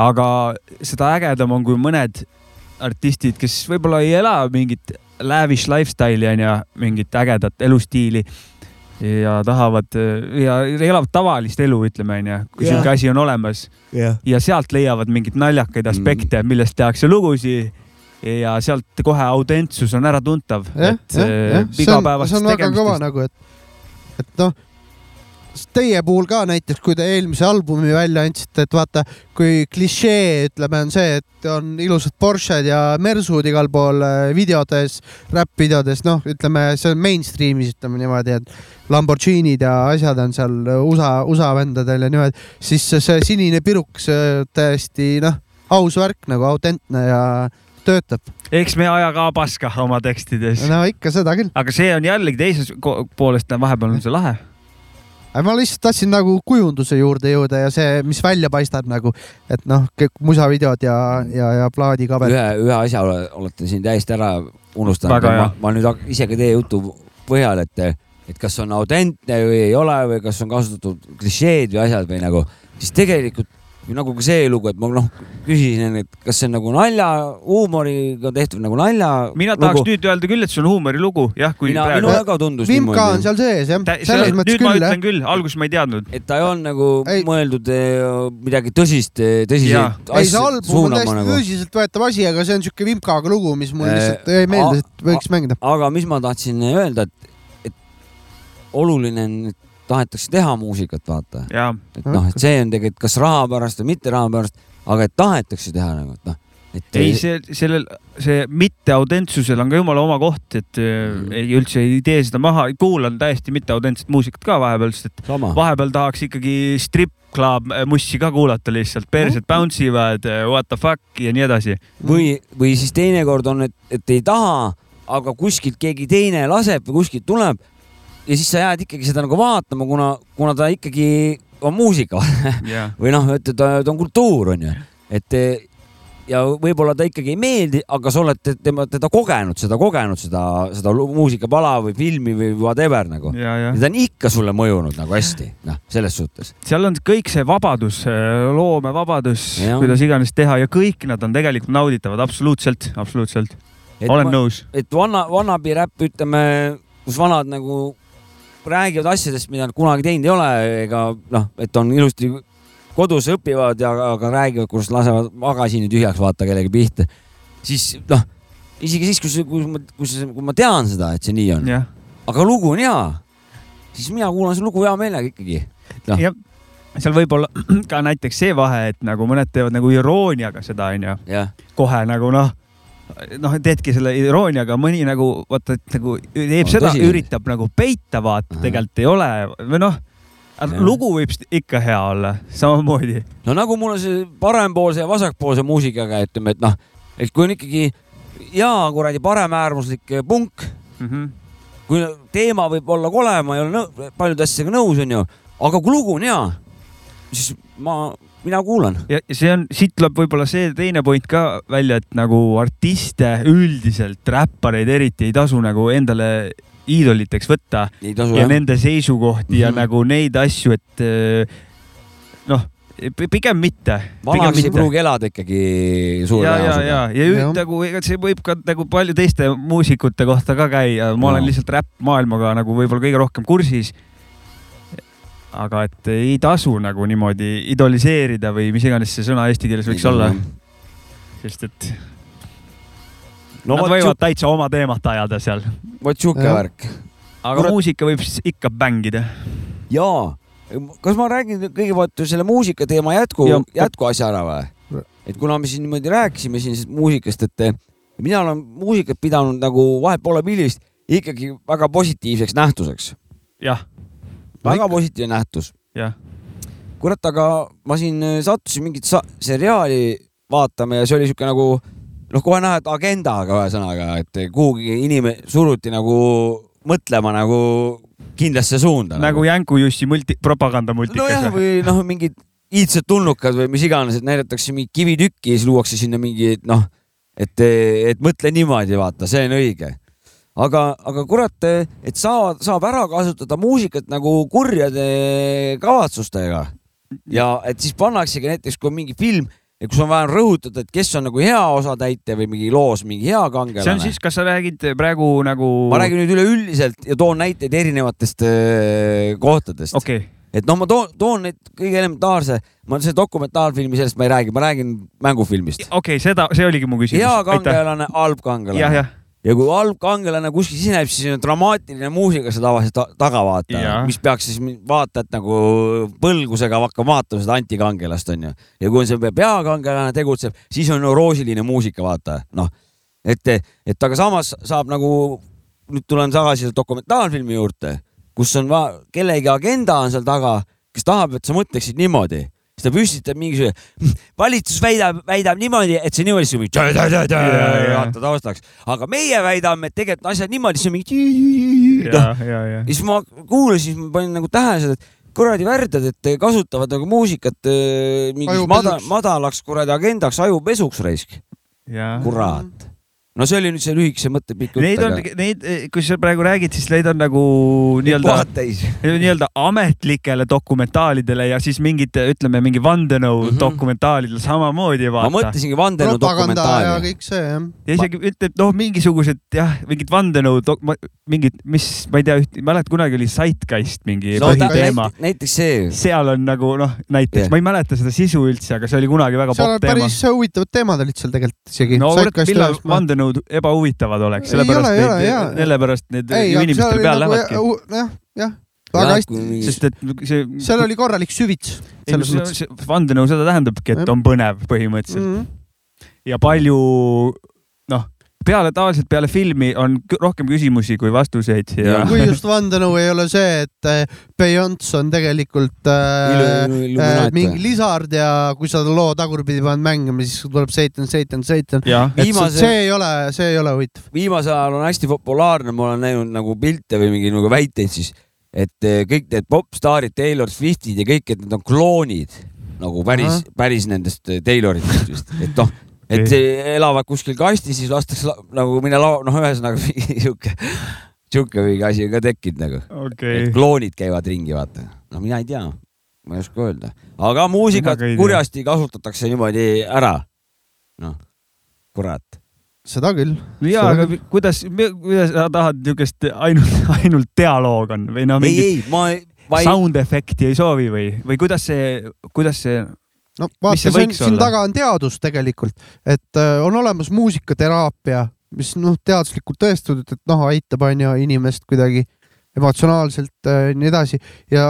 aga seda ägedam on, kui mõned artistid, kes võib-olla ei ela mingit lavish lifestyle'i onju, mingit ägedat elustiili ja tahavad ja elavad tavalist elu, ütleme onju, kui Jah. sihuke asi on olemas. Ja sealt leiavad mingeid naljakaid aspekte, millest tehakse lugusid ja sealt kohe autentsus on äratuntav, jah, et eh, jah, see on, see on väga kõva tegemistest. nagu, et, et noh, teie puhul ka näiteks, kui te eelmise albumi välja andsite, et vaata, kui klišee, ütleme, on see, et on ilusad Porsche'd ja Mersud igal pool äh, videodes, räpp-videodes, noh, ütleme, see on mainstream'is, ütleme niimoodi, et Lamborghinid ja asjad on seal USA, USA vendadel ja niimoodi, siis see, see sinine piruk, see täiesti noh, aus värk nagu autentne ja töötab. eks me aja ka paska oma tekstides, no ikka seda küll. aga see on jällegi teisest poolest, vahepeal on see lahe. ma lihtsalt tahtsin nagu kujunduse juurde jõuda ja see, mis välja paistab nagu, et noh, kõik musavideod ja, ja, ja plaadikaber. ühe, ühe asja ole, olete siin täiesti ära unustanud ma, ma nüüd hak- isegi teie jutu põhjal, et, et kas on autentne või ei ole või kas on kasutatud klišeed või asjad või nagu, siis tegelikult nagu ka see lugu, et ma noh küsisin, et kas see on nagu nalja, huumoriga tehtud nagu nalja. mina tahaks nüüd öelda küll, et see on huumorilugu, jah, kui mina, praegu minu. väga tundus Vimka on seal sees jah, selles mõttes nüüd ma küll jah ütlen. küll, alguses ma ei teadnud. et ta ei olnud nagu Ei. mõeldud eh, midagi tõsist, tõsiseid Jaa. ei, see asju album on suunama täiesti nagu. tõsiseltvõetav asi, aga see on siuke Vimkaga lugu, mis mul Eh, lihtsalt jäi meelde, et võiks mängida. aga mis ma tahtsin öelda, et, et oluline on, et tahetakse teha muusikat, vaata. et noh, et see on tegelikult kas raha pärast või mitte raha pärast, aga et tahetakse teha nagu, et noh, et ei, see, sellel, see mitteautentsusel on ka jumala oma koht, et mm. ei üldse ei tee seda maha, kuulan täiesti mitteautentset muusikat ka vahepeal, sest et sama. vahepeal tahaks ikkagi strip club mussi ka kuulata lihtsalt, persed bounce ivad, what the fuck ja nii edasi. või, või siis teinekord on, et, et ei taha, aga kuskilt keegi teine laseb või kuskilt tuleb ja siis sa jääd ikkagi seda nagu vaatama, kuna, kuna ta ikkagi on muusika jah, või noh, et ta, ta on kultuur, onju, et ja võib-olla ta ikkagi ei meeldi, aga sa oled te- tema, teda kogenud, seda kogenud, seda, seda muusikapala või filmi või whatever nagu. ja, ja ja ta on ikka sulle mõjunud nagu hästi, noh, selles suhtes. seal on kõik see vabadus, loomevabadus, Jah. kuidas iganes teha ja kõik nad on tegelikult nauditavad, absoluutselt, absoluutselt, olen nõus. et vana, vanabi räpp, ütleme, kus vanad nagu räägivad asjadest, mida nad kunagi teinud ei ole, ega noh, et on ilusti kodus õpivad ja aga räägivad, kuidas lasevad magasini tühjaks, vaata kellegi pihta. siis noh, isegi siis, kui, kui ma, kui, kui ma tean seda, et see nii on, jah, aga lugu on hea, siis mina kuulan seda lugu hea meelega ikkagi. Noh. jah, seal võib olla ka näiteks see vahe, et nagu mõned teevad nagu irooniaga seda, onju, kohe nagu noh, noh, teedki selle irooniaga, mõni nagu vaata, et nagu teeb On seda, üritab nagu peita, vaata, tegelikult ei ole või noh, Jah. lugu võib ikka hea olla, samamoodi. no nagu mul on see parempoolse ja vasakpoolse muusikaga, ütleme, et noh, et kui on ikkagi hea kuradi paremäärmuslik punk, Mhm. kui teema võib olla kole, ma ei ole paljude asjadega nõus, onju, aga kui lugu on hea, siis ma, mina kuulan. ja see on, siit tuleb võib-olla see teine point ka välja, et nagu artiste üldiselt, räppareid eriti ei tasu nagu endale iidoliteks võtta ja jah. nende seisukohti ja Mhm. nagu neid asju, et eh, noh, pigem mitte. vanamees ei pruugi elada ikkagi suure ja, ja, ja, tõenäosusega. ja nagu ega see võib ka nagu palju teiste muusikute kohta ka käia, ma olen Jaa. lihtsalt räppmaailmaga nagu võib-olla kõige rohkem kursis. Aga et ei tasu nagu niimoodi idoliseerida või mis iganes see sõna eesti keeles võiks olla, sest et no nad võivad sihuke, täitsa oma teemat ajada seal, vot sihuke värk. aga Kurat- muusika võib siis ikka bängida. jaa, kas ma räägin kõigepealt selle muusika teema jätku Jah., jätkuasja ära või? et kuna me siin niimoodi rääkisime siin sellest muusikast, et mina olen muusikat pidanud nagu vahet pole millist ikkagi väga positiivseks nähtuseks, jah, väga positiivne nähtus. kurat, aga ma siin äh, sattusin mingit sa- seriaali vaatama ja see oli siuke nagu noh, kohe näha, et agendaga ühesõnaga, et kuhugi inimene suruti nagu mõtlema nagu kindlasse suunda. nagu Jänku Jussi multi, propagandamultikas nojah, või noh, mingid iidsed tulnukad või mis iganes, et näidatakse mingit kivitükki ja siis luuakse sinna mingi noh, et, et mõtle niimoodi, vaata, see on õige. Aga, aga kurat, et saavad, saab ära kasutada muusikat nagu kurjade kavatsustega ja et siis pannaksegi näiteks, kui on mingi film kus on vaja rõhutada, et kes on nagu hea osatäitja või mingi loos mingi hea kangelane. see on siis, kas sa räägid praegu nagu? ma räägin nüüd üleüldiselt ja toon näiteid erinevatest äh, kohtadest. okay et noh, ma toon, toon neid kõige elementaarse, ma see dokumentaalfilmi, sellest ma ei räägi, ma räägin mängufilmist. okei okay,, seda, see oligi mu küsimus. hea kangelane, halb kangelane. Ja, kui halb kangelane kuskil siseneb, siis on dramaatiline muusika seda tavaliselt ta taga vaata, mis peaks siis vaatajat nagu põlgusega hakkama vaatama seda antikangelast onju. ja kui on see peakangelane tegutseb, siis on no, roosiline muusika, vaata. Noh, et, et aga samas saab nagu, nüüd tulen tagasi dokumentaalfilmi juurde kus on va, kellegi agenda on seal taga, kes tahab, et sa mõtleksid niimoodi siis ta püstitab mingisuguse, valitsus väidab, väidab niimoodi, et see niimoodi, siis vaata taustaks, aga meie väidame, et tegelikult asjad niimoodi, siis on mingi. noh, ja siis ma kuulasin, ma panin nagu tähele seda, et kuradi värdjad, et kasutavad nagu muusikat äh, mingiks mada, madalaks kuradi agendaks, ajupesuks raisk. kurat no see oli nüüd see lühikese mõttepikk jutt. Neid on neid, kui sa praegu räägid, siis neid on nagu nii-öelda, nii-öelda ametlikele dokumentaalidele ja siis mingite, ütleme mingi vandenõu mm -hmm. dokumentaalidele samamoodi vaata. ma mõtlesingi vandenõu dokumentaali. ja kõik see jah. ja isegi ütleb noh, mingisugused jah, mingid vandenõu, mingid, mis ma ei tea, mäletad kunagi oli Zeitgeist mingi no, põhiteema. näiteks see. seal on nagu noh, näiteks yeah. ma ei mäleta seda sisu üldse, aga see oli kunagi väga popp teema. päris huvitavad teemad olid seal tegelikult isegi. no vandenõu vandenõud ebahuvitavad oleks, sellepärast ei neid, sellepärast need ei, inimestel peale nagu, lähevadki. jah, jah väga hästi. sest et see. seal oli korralik süvits. vandenõu seda tähendabki, et on põnev põhimõtteliselt mm. -hmm. ja palju peale, tavaliselt peale filmi on rohkem küsimusi kui vastuseid ja.... kui just vandenõu ei ole see, et äh, Beyonce on tegelikult äh, äh, mingi lisard ja kui sa loo tagurpidi paned mängima, siis tuleb Satan, Satan, Satan. Viimase... see ei ole, see ei ole huvitav. viimasel ajal on hästi populaarne, ma olen näinud nagu pilte või mingi nagu väiteid siis, et kõik need popstaarid, Taylor Swiftid ja kõik, et need on kloonid. Nagu päris, päris nendest Tayloritest vist, et noh et elavad kuskil kastis, siis lastakse nagu minna lao-, noh, ühesõnaga sihuke, sihuke mingi asi on ka tekkinud nagu okay.. et kloonid käivad ringi, vaata. no mina ei tea, ma ei oska öelda, aga muusikat kurjasti kasutatakse niimoodi ära. noh, kurat seda küll. ja, aga küll. kuidas, kuidas sa tahad niisugust ainult, ainult dialoog on või no mingit ei, ei, ma, ma ei... sound efekti ei soovi või, või kuidas see, kuidas see no vaata, on, siin taga on teadus tegelikult, et äh, on olemas muusikateraapia, mis noh, teaduslikult tõestatud, et noh, aitab onju inimest kuidagi emotsionaalselt äh, nii edasi. Ja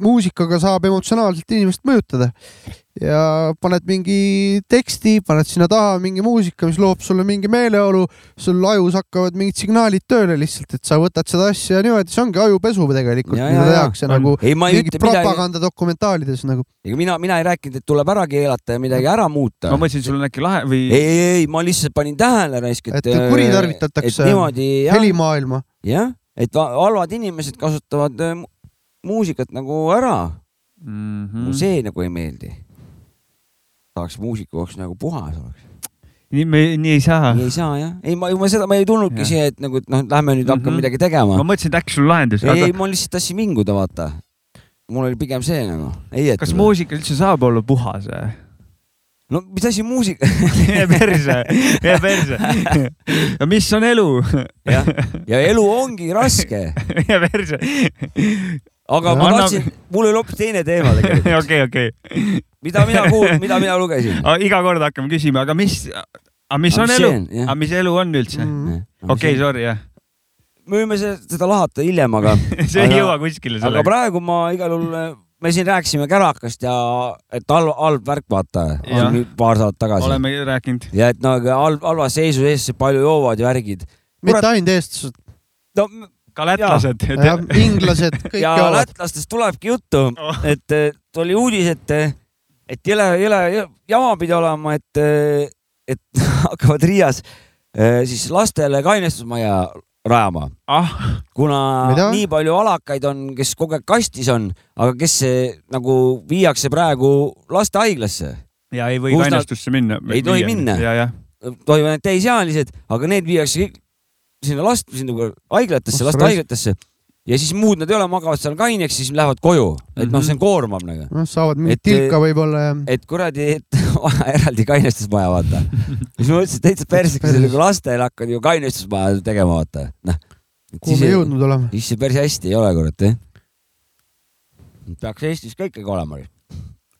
muusikaga saab emotsionaalselt inimest mõjutada ja paned mingi teksti, paned sinna taha mingi muusika, mis loob sulle mingi meeleolu, sul ajus hakkavad mingid signaalid tööle lihtsalt, et sa võtad seda asja niimoodi, see ongi ajupesu tegelikult, mida tehakse nagu ei, mingit propaganda dokumentaalides nagu. ega mina, mina ei rääkinud, et tuleb ära keelata ja midagi ära muuta. ma mõtlesin, sul on äkki lahe või? ei, ei, ei, ma lihtsalt panin tähele raisk, et. et kuritarvitatakse helimaailma. jah, et halvad inimesed kasutavad äh, muusikat nagu ära mm. -hmm. see nagu ei meeldi tahaks muusika jaoks nagu puhas oleks. nii me, nii ei saa. nii ei saa jah, ei ma, ma seda, ma ei tulnudki siia, et nagu, et noh, lähme nüüd mm -hmm. hakkame midagi tegema. ma mõtlesin, et äkki sul lahendus. ei aga..., ei, ma lihtsalt tahtsin vinguda, vaata. mul oli pigem see nagu. kas muusika üldse saab olla puhas või? no mis asi muusika jää perse, jää perse. no mis on elu? jah, ja elu ongi raske. jää perse. Aga ma tahtsin, mul oli hoopis teine teema tegelikult. okei, okei mida mina kuulsin, mida mina lugesin? iga kord hakkame küsima, aga mis, aga mis on elu? aga mis elu on üldse mm.? okei, sorry, jah. me võime seda lahata hiljem, aga see ei jõua kuskile. aga praegu ma igal juhul, me siin rääkisime kärakast ja et halb, halb värk, vaata, paar saadet tagasi. oleme rääkinud. ja et no halb, halvas seisus eestlased palju joovad ja värgid. mitte ainult eestlased. no ka lätlased. inglased, kõik ja joovad. lätlastest tulebki juttu oh., et tuli uudis, et et jõle, jõle jama pidi olema, et, et hakkavad Riias eh, siis lastele kainestusmaja rajama ah, kuna Mida? nii palju alakaid on, kes kogu aeg kastis on, aga kes see, nagu viiakse praegu lastehaiglasse. ja ei või Kus nad- kainestusse minna. Ei tohi minna. toimuvad need täisealised, aga need viiakse kõik sinna last, sinna haiglatesse, lastehaiglatesse ja siis muud nad ei ole, magavad seal kaineks, siis lähevad koju, et noh, see on koormav nagu. noh, saavad mingit Et- tilka võib-olla ja. et kuradi, et eraldi kainestusmaja vaata. siis ma mõtlesin, et täitsa persiks, kui lastel hakkad ju kainestusmaja tegema, vaata, noh. kuhu me jõudnud oleme? siis see päris hästi ei ole, kurat, jah. peaks Eestis ka ikkagi olema.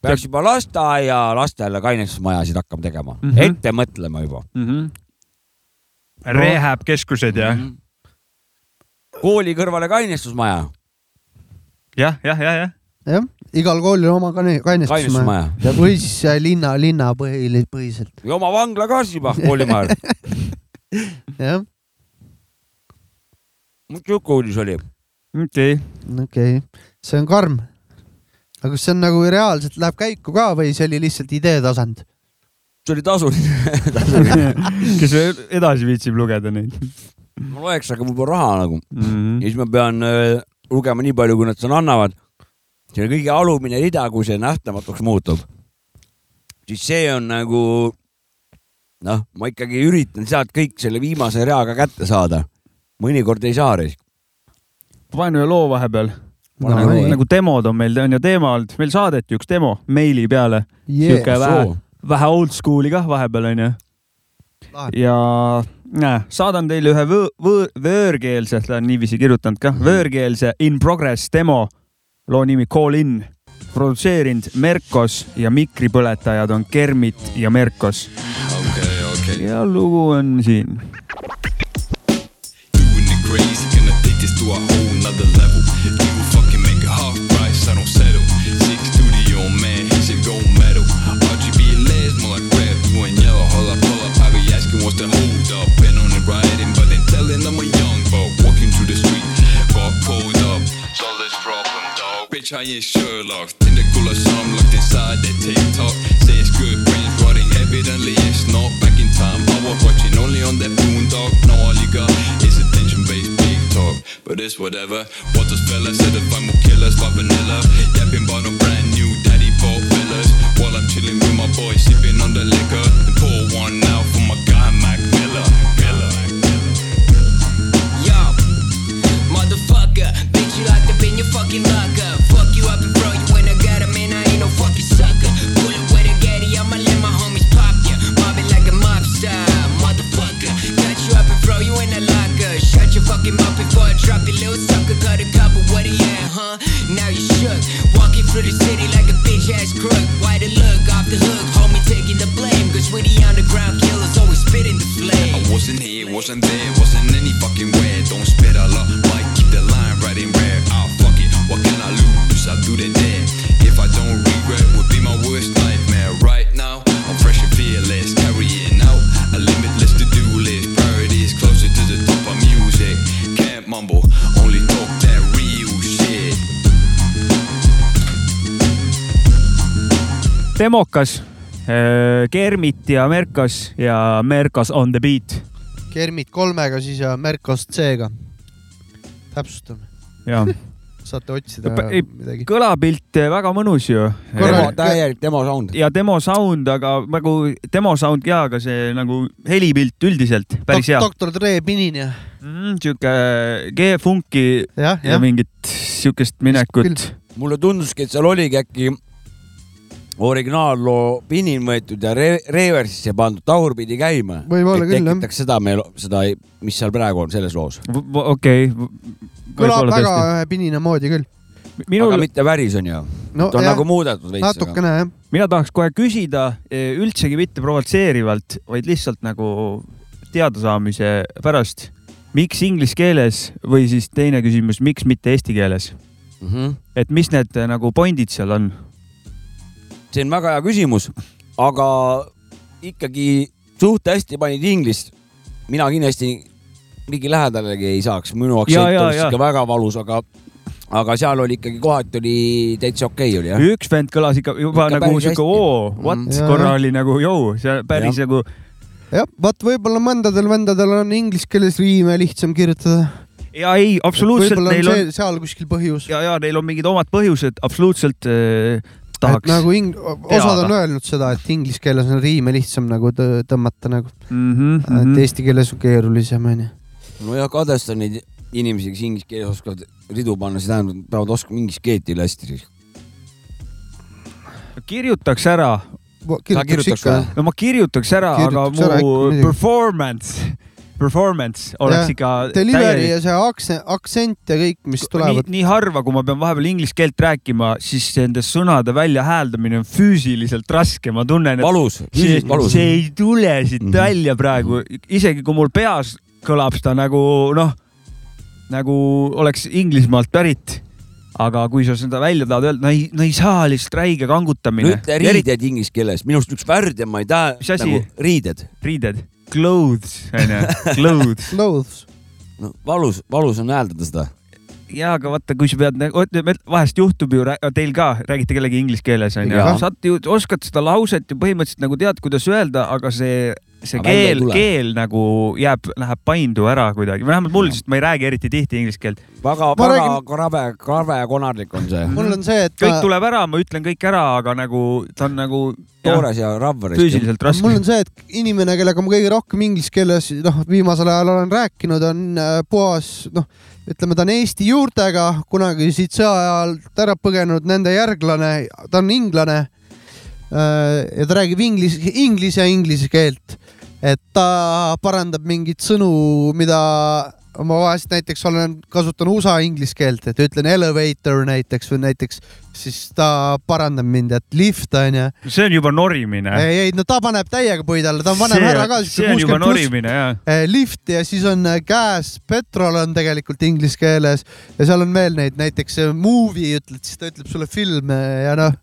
peaks juba lasteaia lastele kainestusmajasid hakkama tegema mm, Mhm. -hmm. ette mõtlema juba mm. -hmm. Rehab keskused ja mm. -hmm. kooli kõrvale kainestusmaja, jah, jah, jah, jah. jah, igal koolil oma kaine- kainestusmaja ja või siis äh, linna, linna põhili-, põhiselt, ja oma vangla ka siis juba koolimajal. jah, sihuke uudis oli. okei okay., okei okay., see on karm. aga kas see on nagu reaalselt läheb käiku ka või see oli lihtsalt idee tasand? See oli tasuline. kes veel edasi viitsib lugeda neid ma loeks, aga mul pole raha nagu mm. -hmm. ja siis ma pean äh, lugema nii palju, kui nad seal annavad. see kõige alumine rida, kui see nähtamatuks muutub, siis see on nagu noh, ma ikkagi üritan sealt kõik selle viimase rea ka kätte saada. mõnikord ei saa. panen ühe loo vahepeal No, nagu, nii. nagu demod on meil, on ju teema olnud, meil saadeti üks demo meili peale, sihuke vähe, vähe old school'i kah vahepeal onju. ja näe, saadan teile ühe võ-, võ-, võõrkeelse, ta on niiviisi kirjutanud kah, võõrkeelse in progress demo, loo nimi Call in, produtseerinud Merkos ja mikripõletajad on Kermit ja Merkos Okay, okay. ja lugu on siin. Doing it crazy, gonna take this to a whole nother level. But telling I'm a young buck walking through the street. Got pulled up, solve this problem, dog. Bitch, I ain't Sherlock. Think the cooler some locked inside that TikTok. Say it's good, brains rotting, evidently it's not. Back in time, I was watching only on that boondog. Now all you got is attention-based big talk. But it's whatever. What those fellas said if I'm killers by vanilla. Yapping about no brand new daddy bought villas. While I'm chilling with my boy, sipping on the liquor. And pour one out for my guy Mac Miller. Miller. Motherfucker, bitch, you locked up in your fucking locker. Fuck you up and throw you when I got 'em, man, I ain't no fucking sucker. Pull it with a gaddy, I'ma let my homies pop ya. Mob it like a mob style, motherfucker. Cut you up and throw you in the locker. Shut your fucking mouth before I drop your little sucker. Cut a couple, what he at, huh? Now you shook. Walking through the city like a bitch ass crook. Why the look off the hook, homie taking the blame. Cause when the underground killers always spitting the flame. I wasn't here, wasn't there, wasn't any fucking where. Don't spit a lot, right in rare. Ah, fuck it, what can I lose? I'll do the dare. If I don't regret, would be my worst nightmare. Right now, I'm fresh and fearless, carrying out a limitless to-do list. Priorities closer to the top of music. Can't mumble, only talk that real shit. demokas, Kermit ja Merkos ja Merkos on the beat Kermit kolmega siis ja Merkos C-ga. täpsustame, ja saate otsida ei, midagi. kõlapilt eh, väga mõnus ju. Täielik demo sound. ja demo sound, aga nagu demo sound ja, aga see nagu helipilt üldiselt päris hea. doktor Dre pinin ja, sihuke G-funki jah, ja jah. mingit siukest minekut. mulle tunduski, et seal oligi äkki originaalloo pinin võetud ja re reversisse pandud tagurpidi käima. Võib-olla küll, jah. tekitaks seda meel, seda, mis seal praegu on selles loos. okei. kõlab väga ühe pinina moodi küll. aga minul, mitte päris on ju. no ta on jah nagu, muudetud veits. natukene jah. mina tahaks kohe küsida eh, üldsegi mitte provotseerivalt, vaid lihtsalt nagu teadasaamise pärast. miks inglise keeles või siis teine küsimus, miks mitte eesti keeles? Mm -hmm. et mis need eh, nagu point'id seal on? See on väga hea küsimus, aga ikkagi suht hästi panid inglist. mina kindlasti ligi lähedalegi ei saaks, minu aktsent Ja, ja, ja. ikka väga valus, aga, aga seal oli ikkagi kohati oli täitsa okei okay, oli jah. üks vend kõlas ikka juba Ikka nagu sihuke oo, what Mhm. mm,, Jaa, korra oli nagu jõu, see päris Jah. nagu jah, vaat võib-olla mõndadel vendadel on inglise keeles riime lihtsam kirjutada. ja ei, absoluutselt, võib-olla neil on on see, seal kuskil põhjus. ja, ja neil on mingid omad põhjused, absoluutselt äh, tahaks nagu ing-, osad on öelnud seda, et inglise keeles on riime lihtsam nagu tõ- tõmmata nagu, mm. -hmm, et eesti keeles on keerulisem onju. nojah, kadestan neid inimesi, kes inglise keeles oskavad ridu panna, see tähendab, et peavad oskama inglise keelt üle hästi. kirjutaks ära, kirjutaks kirjutaks ikka no ma kirjutaks ära, aga mu performance, performance oleks Jah, ikka Delivery ja see aktsent, aktsent ja kõik, mis tulevad. nii harva, kui ma pean vahepeal inglise keelt rääkima, siis nende sõnade väljahääldamine on füüsiliselt raske, ma tunnen, et valus, see, füüsiliselt valus. see ei tule siit Mhm. välja praegu, isegi kui mul peas kõlab seda nagu noh, nagu oleks Inglismaalt pärit. aga kui sa seda välja tahad öelda, no ei, no ei saa lihtsalt räige no kangutamine. ütle riided inglise keeles, minu arust üks värdjamaid hää- Mis asi? nagu riided. riided, clothes onju, clothes. Clothes. no valus, valus on hääldada seda. ja aga vaata, kui sa pead, vahest juhtub ju, teil ka räägite kellegi inglise keeles onju Jaa., sa ju oskad seda lauset ju põhimõtteliselt nagu tead, kuidas öelda, aga see, see Aga keel, keel nagu jääb, läheb paindu ära kuidagi, vähemalt mul, sest ma ei räägi eriti tihti inglise keelt. väga, väga räägin- krabe, krabe ja konarlik on see. mul on see, et kõik ma, tuleb ära, ma ütlen kõik ära, aga nagu ta on nagu toores ja ravver. füüsiliselt raske mul on. see, et inimene, kellega ma kõige rohkem inglise keeles, noh, viimasel ajal olen rääkinud, on äh, puhas, noh, ütleme, ta on Eesti juurtega, kunagi siit sõja ajal ära põgenenud nende järglane, ta on inglane. Ja ta räägib inglis, inglise ja inglise keelt, et ta parandab mingeid sõnu, mida ma vahest näiteks olen, kasutan USA inglise keelt, et ütlen elevator näiteks või näiteks, siis ta parandab mind, et lift onju. see on juba norimine. ei, ei no ta paneb täiega puid alla, ta on vanem härra ka, see on juba norimine ja. lift ja siis on äh, käes, petrol on tegelikult inglise keeles ja seal on veel neid, näiteks äh, movie ütled, siis ta ütleb sulle film äh, ja noh,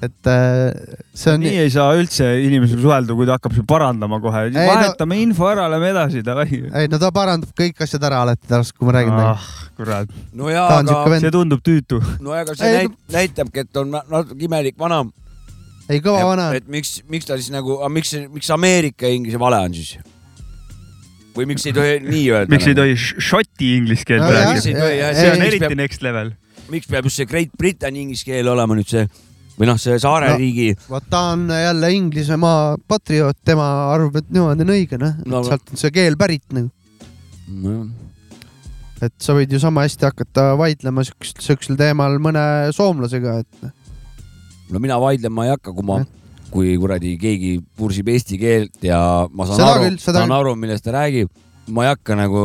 et äh, see on nii ei saa üldse inimesega suhelda, kui ta hakkab sind parandama kohe. Ei, no- vahetame info ära, lähme edasi, davai. ei no ta parandab kõik asjad ära alati tast, kui ma räägin temaga. ah, kurat, no aga, see tundub tüütu. no ega see Ei, näit, näitabki, et on natuke imelik vana. ei kõva vana. et miks, miks ta siis nagu, miks, miks Ameerika ja Inglise vale on siis? või miks ei tohi nii öelda? miks ei? tohi š- šoti inglise keelt No rääkida? tohi see on eriti peab, next level. miks peab just see Great Britain inglise keel olema nüüd see või noh, see saareriigi no., vot ta on jälle Inglismaa patrioot, tema arvab, et niimoodi on õige, noh No, sealt on see keel pärit nagu, no, et sa võid ju sama hästi hakata vaidlema siukest, siuksel teemal mõne soomlasega, et noh. no mina vaidlema ei hakka, kui ma, kui kuradi keegi pursib eesti keelt ja ma saan Seda aru saan küll. aru, millest ta räägib, ma ei hakka nagu.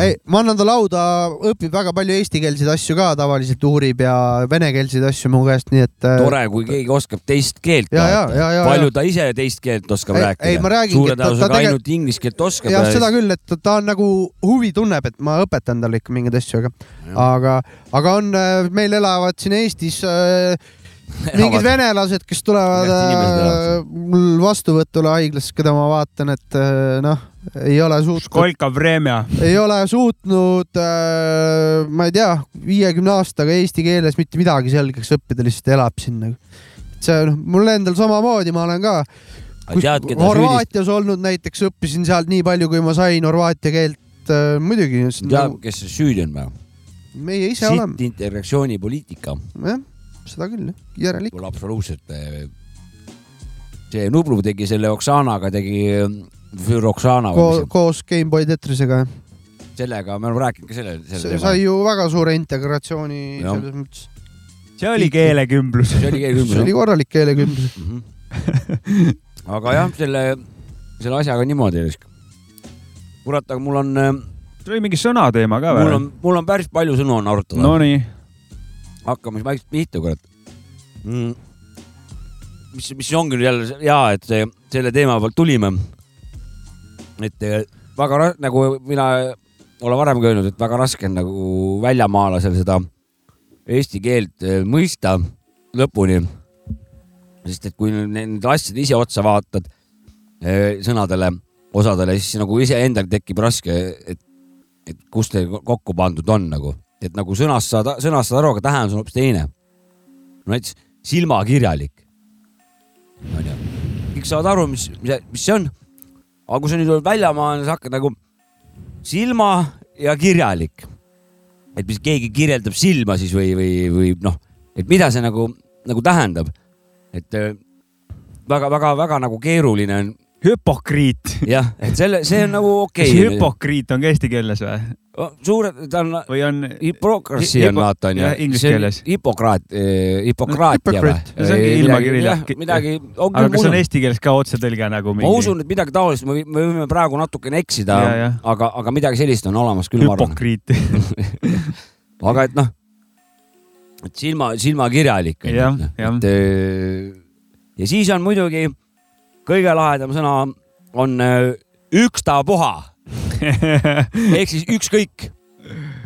ei, ma annan talle au, ta õpib väga palju eestikeelseid asju ka tavaliselt uurib ja venekeelseid asju mu käest, nii et. tore, kui keegi oskab teist keelt. Palju ta ise teist keelt oskab Ei- rääkida? ei, ma räägingi, suure tõenäosusega tegel- ainult inglise keelt oskab. jah, seda küll, et ta- on nagu huvi tunneb, et ma õpetan talle ikka mingeid asju, aga, aga, aga on, meil elavad siin Eestis äh, mingid venelased, kes tulevad äh, mul vastuvõtule haiglasse, keda ma vaatan, et äh, noh, ei ole suutnud, ei ole suutnud äh,, ma ei tea, viiekümne aastaga eesti keeles mitte midagi selgeks õppida, lihtsalt elab siin nagu. see noh, mul endal samamoodi, ma olen ka kus, tead? Horvaatias olnud näiteks, õppisin sealt nii palju, kui ma sain horvaatia keelt äh,, muidugi. tead, kes süüdi on või? meie ise oleme, sitt integratsioonipoliitika jah, seda küll, järelikult. absoluutselt. eh, see Nublu tegi selle Oksanaga, tegi Für Oksana või Ko koos Gameboy Tetrisega, sellega me oleme rääkinud ka selle, selle sai ju väga suure integratsiooni Jah. selles mõttes. see oli keelekümblus. see oli see oli korralik keelekümblus. Mhm. aga jah, selle, selle asjaga niimoodi. kurat, aga mul on, see oli mingi sõnateema ka mul või? on, mul on päris palju sõnu on arutada no.. Nonii, hakkame siis vaikselt pihta, kurat mm.. mis, mis ongi nüüd jälle hea, et see, selle teema pealt tulime. Et eh, väga ra- nagu mina olen varemgi öelnud, et väga raske on nagu väljamaalasel seda eesti keelt eh, mõista lõpuni. sest et kui nende asjade ise otsa vaatad eh, sõnadele, osadele, siis nagu iseendal tekib raske, et, et kust teil kokku pandud on nagu, et nagu sõnast saad, sõnast saad aru, aga tähendus on hoopis teine. no näiteks silmakirjalik. onju, kõik saavad aru, mis, mis, mis see on. Aga kui sa nüüd oled väljamaa, sa hakkad nagu silma ja kirjalik. et mis keegi kirjeldab silma siis või, või, või noh, et mida see nagu, nagu tähendab. et väga-väga-väga nagu keeruline on hüpokriit. jah, et selle, see on nagu kas okei okay.. hüpokriit on ka eesti keeles või? suured, ta on või on? hipokraatsi on vaata onju jah,. inglise keeles. Hipokraat, hipokraatia või see ongi ilmakirja. midagi, on aga kas on eesti keeles ka otsetõlge nagu mingi? ma usun, et midagi taolist, me võime- me võime praegu natukene eksida aga, aga midagi sellist on olemas küll, ma arvan. hüpokriit. aga et noh, et silma, silmakirjalik Jah, jah. et öö, ja siis on muidugi kõige lahedam sõna on öö, ükstapuha ehk siis ükskõik.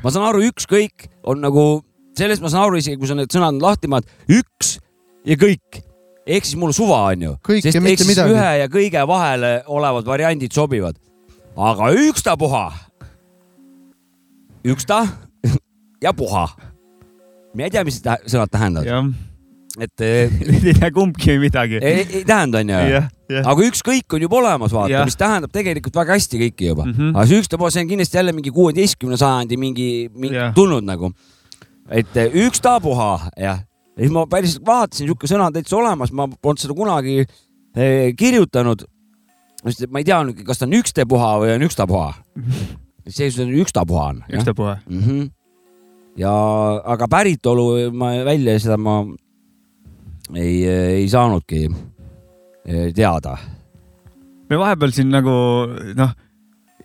ma saan aru, ükskõik on nagu, sellest ma saan aru isegi, kui sa need sõnad lahti maad, üks ja kõik ehk siis mul suva on ju. Sest ehk siis midagi. ühe ja kõige vahele olevad variandid sobivad. aga ükstapuha, üksta ja puha. ma ei tea, mis sõnad tähendavad, et eh, ei tea kumbki midagi. ei, ei tähenda onju. aga ükskõik on juba olemas, vaata mis tähendab tegelikult väga hästi kõiki juba mm. -hmm. aga see ükstapuha, see on kindlasti jälle mingi kuueteistkümne sajandi mingi, mingi yeah. tulnud nagu. et eh, ükstapuha jah, ja siis ma päriselt vaatasin, niisugune sõna on täitsa olemas, ma polnud seda kunagi eh, kirjutanud. ma ei tea, kas ta on ükstepuha või on ükstapuha. see, see on ükstapuha on. ükstapuha. mm. -hmm. ja, aga päritolu ma välja seda ma ei, ei saanudki eh, teada. me vahepeal siin nagu noh,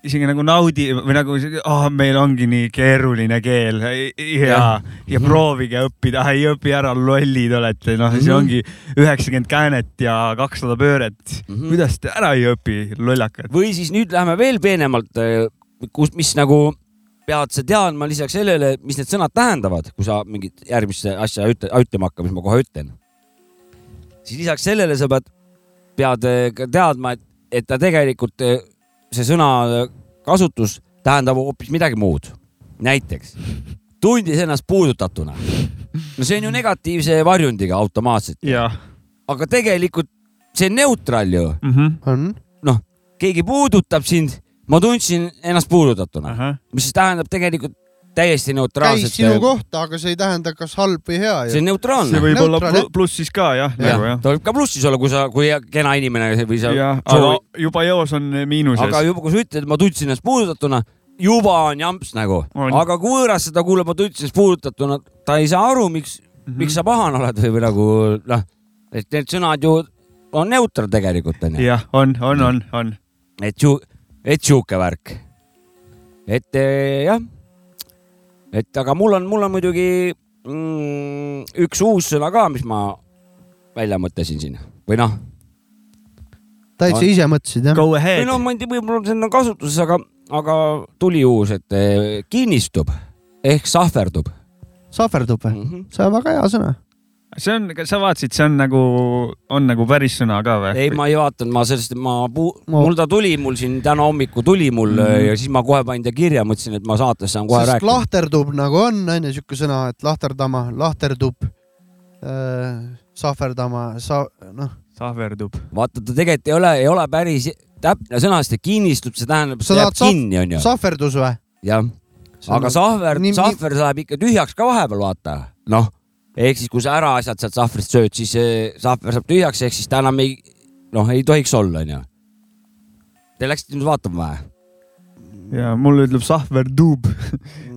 isegi nagu naudi või nagu oh,, meil ongi nii keeruline keel ja, ja Mhm. proovige õppida, ei õpi ära, lollid olete, noh, see Mhm. ongi üheksakümmend käänet ja kakssada pööret mm. -hmm. kuidas te ära ei õpi, lollakad? või siis nüüd läheme veel peenemalt, kus, mis nagu pead sa teadma lisaks sellele, mis need sõnad tähendavad, kui sa mingit järgmist asja ütle, ütlema hakkad, mis ma kohe ütlen. Siis lisaks sellele sa pead, pead eh, ka teadma, et, et ta tegelikult, see sõna eh, kasutus tähendab hoopis midagi muud. näiteks tundis ennast puudutatuna. no see on ju negatiivse varjundiga automaatselt, aga tegelikult see on neutraal ju mm. -hmm. noh, keegi puudutab sind, ma tundsin ennast puudutatuna, ahah, mis siis tähendab tegelikult täiesti käis neutraalset. sinu kohta, aga see ei tähenda, kas halb või hea see on neutraalne see. võib olla Neutraal, plu- jah. plussis ka jah, nagu jah. ta võib ka plussis olla, kui sa, kui kena inimene või sa aga juba eos on miinuses aga. juba, kui sa ütled, ma tundsin ennast puudutatuna, juba on jamps nagu, aga kui võõras seda kuuleb, ma tundsin ennast puudutatuna, ta ei saa aru, miks mm. -hmm. miks sa pahane oled või, või nagu noh, et need sõnad ju on neutraal tegelikult onju. jah, on, on, on, on. et ju, et sihuke värk. et eh, jah, et aga mul on, mul on muidugi mm, üks uus sõna ka, mis ma välja mõtlesin siin või noh, täitsa ise mõtlesid jah? Go või ahead noh, ma ei tea, võib-olla see on kasutuses, aga, aga tuli uus, et eh, kinnistub ehk sahverdub sahverdub või? mm. -hmm. see on väga hea sõna. See on, sa vaatasid, see on nagu, on nagu päris sõna ka või? ei, ma ei vaadanud, ma sellest, ma mul ta tuli, mul siin täna hommikul tuli mul mm. -hmm. ja siis ma kohe panin ta kirja, mõtlesin, et ma saates saan kohe sest rääkida. lahterdub nagu on, onju siuke sõna, et lahterdama, lahterdub äh,, sahverdama, sa, noh, sahverdub. vaata, ta tegelikult ei ole, ei ole päris täpne sõna, sest ta kinnistub, see tähendab, see jääb kinni, onju. sahverdus või? jah, aga sahver, sahver läheb ikka tühjaks ka vahepeal, vaata. noh, ehk siis, kui sa ära asjad sealt sahvrist sööd, siis sahver saab tühjaks, ehk siis ta enam ei, noh, ei tohiks olla, onju. Te läksite nüüd vaatama või? ja mul ütleb sahverdub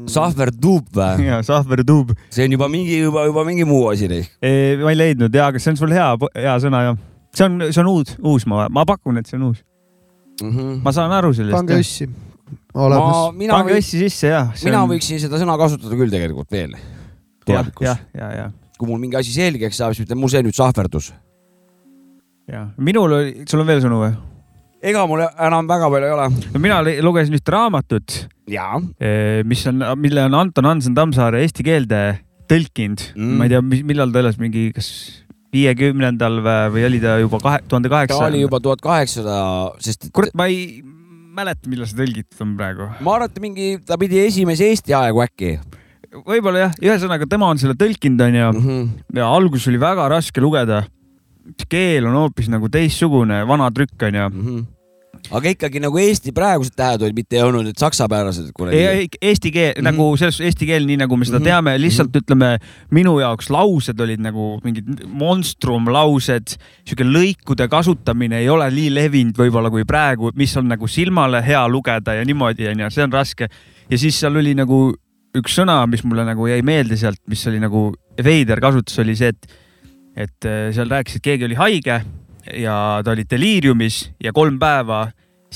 sahver tuub või? ja sahverdub. see on juba mingi, juba, juba mingi muu asi. ma ei leidnud ja, aga see on sul hea, hea sõna jah. see on, see on uus, uus, ma, ma pakun, et see on uus. ma saan aru pange sellest. olemas. mina pange hästi sisse jah. mina võiksin seda sõna kasutada küll tegelikult veel tulevikus jah, kui mul mingi asi selgeks saab, siis ma ütlen, mul see nüüd sahverdus. ja minul oli, sul on veel sõnu või? ega mul enam väga palju ei ole. no mina lugesin ühte raamatut, jaa. mis on, mille on Anton Hansen Tammsaare eesti keelde tõlkinud Mm. ma ei tea, millal ta elas, mingi kas viiekümnendal või, oli ta juba kahe, tuhande ta kaheksa oli. juba tuhat kaheksasada, sest kurat, ma ei mäleta, millal see tõlgitud on praegu. ma arvan, et mingi, ta pidi esimese Eesti aegu äkki võib-olla jah, ühesõnaga tema on selle tõlkinud onju mm. -hmm. ja alguses oli väga raske lugeda. keel on hoopis nagu teistsugune, vana trükk onju. Mm -hmm. aga ikkagi nagu Eesti praegused tähed olid, mitte ei olnud need saksapärased kuradi. Eesti keel mm -hmm. nagu selles eesti keel, nii nagu me seda mm -hmm. teame, lihtsalt mm -hmm. ütleme minu jaoks laused olid nagu mingid monstrum laused, sihuke lõikude kasutamine ei ole nii levinud võib-olla kui praegu, mis on nagu silmale hea lugeda ja niimoodi onju, see on raske. ja siis seal oli nagu üks sõna, mis mulle nagu jäi meelde sealt, mis oli nagu veider kasutus, oli see, et, et äh, seal rääkis, et keegi oli haige ja ta oli deliiriumis ja kolm päeva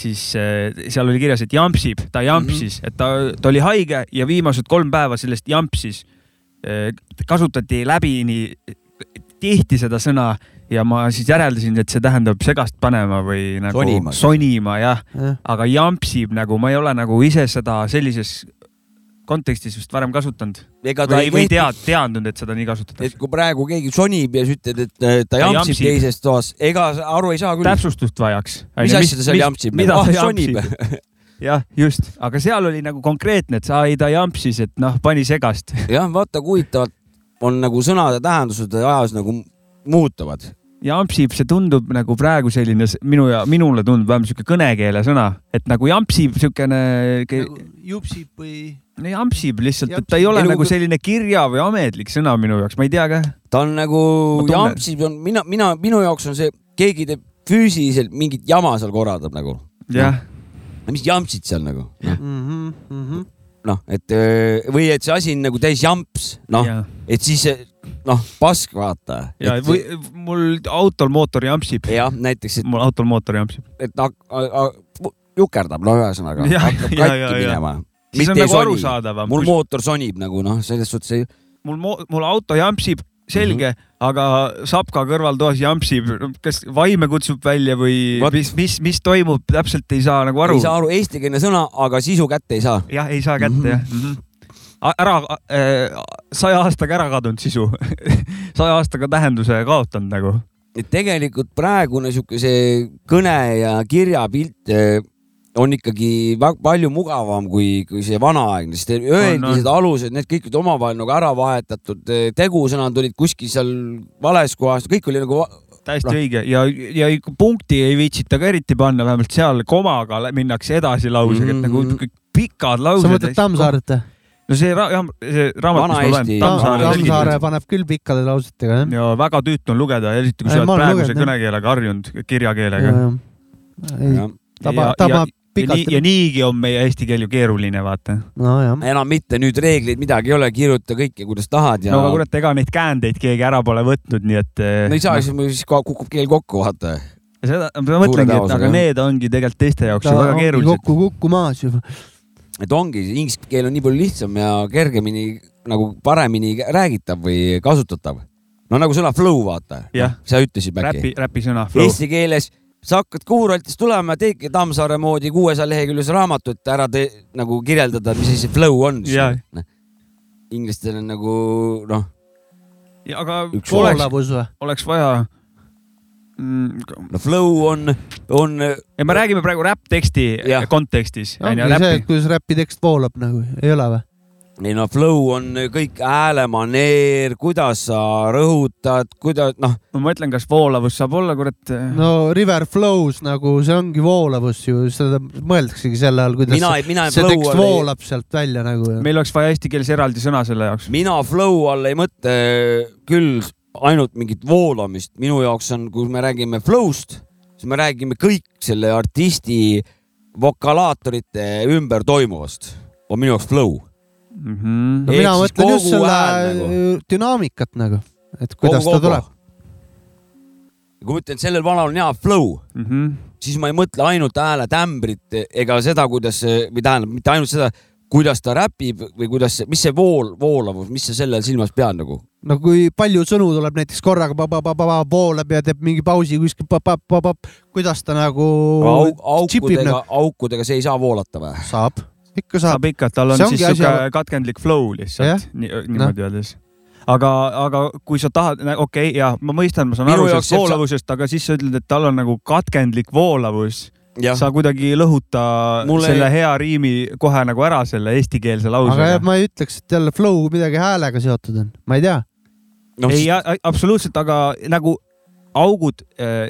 siis äh, seal oli kirjas, et jampsib, ta jampsis mm, -hmm. et ta, ta oli haige ja viimased kolm päeva sellest jampsis. Äh, kasutati läbini tihti seda sõna ja ma siis järeldasin, et see tähendab segast panema või nagu sonima, sonima jah ja., aga jampsib nagu ma ei ole nagu ise seda sellises kontekstis vist varem kasutanud. või, või tead, teadnud, et seda nii kasutatakse. et kui praegu keegi sonib ja sa ütled, et ta jampsib, jampsib teises toas, ega aru ei saa küll. täpsustust vajaks. mis asja ta seal jampsib? mida ah, ta sonib jah, just, aga seal oli nagu konkreetne, et sa ei, ta jampsis, et noh, pani segast. jah, vaata kui huvitavalt on nagu sõnade tähendused ajas nagu muutuvad jampsib, see tundub nagu praegu selline minu ja minule tundub vähemalt sihuke kõnekeele sõna, et nagu jampsib siukene nagu. jupsib või? no jampsib lihtsalt, et ta ei ole ei, nagu selline kirja või ametlik sõna minu jaoks, ma ei tea ka. ta on nagu, jampsib on, mina, mina, minu jaoks on see, keegi teeb füüsiliselt mingit jama seal korraldab nagu. jah no.. mis jampsid seal nagu no. -hmm, mm -hmm noh, et või et see asi on nagu täis jamps, noh, et siis noh, pask vaata. ja et, või mul autol mootor jampsib. jah, näiteks, et. mul autol mootor jampsib. et jukerdab, no ühesõnaga hakkab katki minema siis on nagu arusaadavam. mul mootor sonib nagu noh, selles suhtes ei. mul, mul auto jampsib, selge mm, -hmm. aga sapka kõrvaltoas jampsib, kas vaime kutsub välja või What? mis, mis, mis toimub, täpselt ei saa nagu aru. ei saa aru, eestikeelne sõna, aga sisu kätte ei saa. jah, ei saa kätte mm -hmm. jah mm. -hmm ära äh,, saja aastaga ära kadunud sisu saja aastaga tähenduse kaotanud nagu. et tegelikult praegune sihuke see kõne ja kirjapilt on ikkagi palju mugavam kui, kui see vanaaegne, sest öeldised alused, need kõik olid omavahel nagu ära vahetatud, tegusõnad olid kuskil seal vales kohas, kõik oli nagu täiesti no. õige ja, ja punkti ei viitsita ka eriti panna, vähemalt seal komaga minnakse edasi lausega mm, -hmm. et nagu mhm. kõik pikad laused. sa mõtled Tammsaaret või? No see, ra jah, see raamat, mis ma loen. Tammsaare paneb küll pikkade lausetega, jah. ja väga tüütu on lugeda, eriti kui sa oled praeguse kõnekeelega harjunud, kirjakeelega. tabab, tabab pikalt. ja, nii, ja niigi on meie eesti keel ju keeruline, vaata no,. enam mitte, nüüd reegleid midagi ei ole, kirjuta kõike, kuidas tahad ja. no aga kurat, ega neid käändeid keegi ära pole võtnud, nii et. no ei saa no., siis kukub keel kokku, vaata. seda, ma mõtlengi, et aga need ongi tegelikult teiste jaoks ju väga keerulised. kokku kukkumas juba. Et ongi, inglise keel on nii palju lihtsam ja kergemini nagu paremini räägitav või kasutatav. no nagu sõna flow, vaata. sa ütlesid äkki. räpi, räpisõna. Eesti keeles sa hakkad Kuuraltist tulema teedki Tammsaare moodi kuuesaja leheküljelise raamatu, et ära tee, nagu kirjeldada, mis asi see flow on. Noh. inglastel on nagu noh. aga oleks, oleks vaja. No flow on, on. ja me räägime praegu räppteksti kontekstis. ongi see, kuidas räpitekst voolab nagu, ei ole või? ei no flow on kõik häälemaneer, kuidas sa rõhutad, kuidas noh. ma mõtlen, kas voolavus saab olla, kurat. no river flows nagu see ongi voolavus ju, seda mõeldaksegi selle all, kuidas mina, mina see tekst all voolab ei... sealt välja nagu. meil oleks vaja eesti keeles eraldi sõna selle jaoks. mina flow all ei mõtle küll ainult mingit voolamist, minu jaoks on, kui me räägime flow'st, siis me räägime kõik selle artisti vokalaatorite ümber toimuvast, on minu jaoks flow mm. -hmm. no mina mõtlen just selle nagu. dünaamikat nagu, et kuidas kogu, ta tuleb. kui ma ütlen, et sellel vanal on hea flow mm, -hmm. siis ma ei mõtle ainult hääle tämbrit ega seda, kuidas või tähendab, mitte ainult seda, kuidas ta räpib või kuidas, mis see vool, voolavus, mis sa selle silmas pead nagu? no kui palju sõnu tuleb näiteks korraga pa, pa, pa, pa, voolab ja teeb mingi pausi kuskil, kuidas ta nagu Au,. aukudega, aukudega see ei saa voolata või? saab ikka saab. saab ikka, tal on siis sihuke asja... katkendlik flow lihtsalt nii, niimoodi öeldes aga, aga kui sa tahad, okei okay,, ja ma mõistan, ma saan Minu aru sellest voolavusest sa..., aga siis sa ütled, et tal on nagu katkendlik voolavus. Sa kuidagi ei lõhuta Mulle... selle hea riimi kohe nagu ära selle eestikeelse lausega. aga ma ei ütleks, et jälle flow midagi häälega seotud on, ma ei tea no,. ei, absoluutselt, aga nagu augud,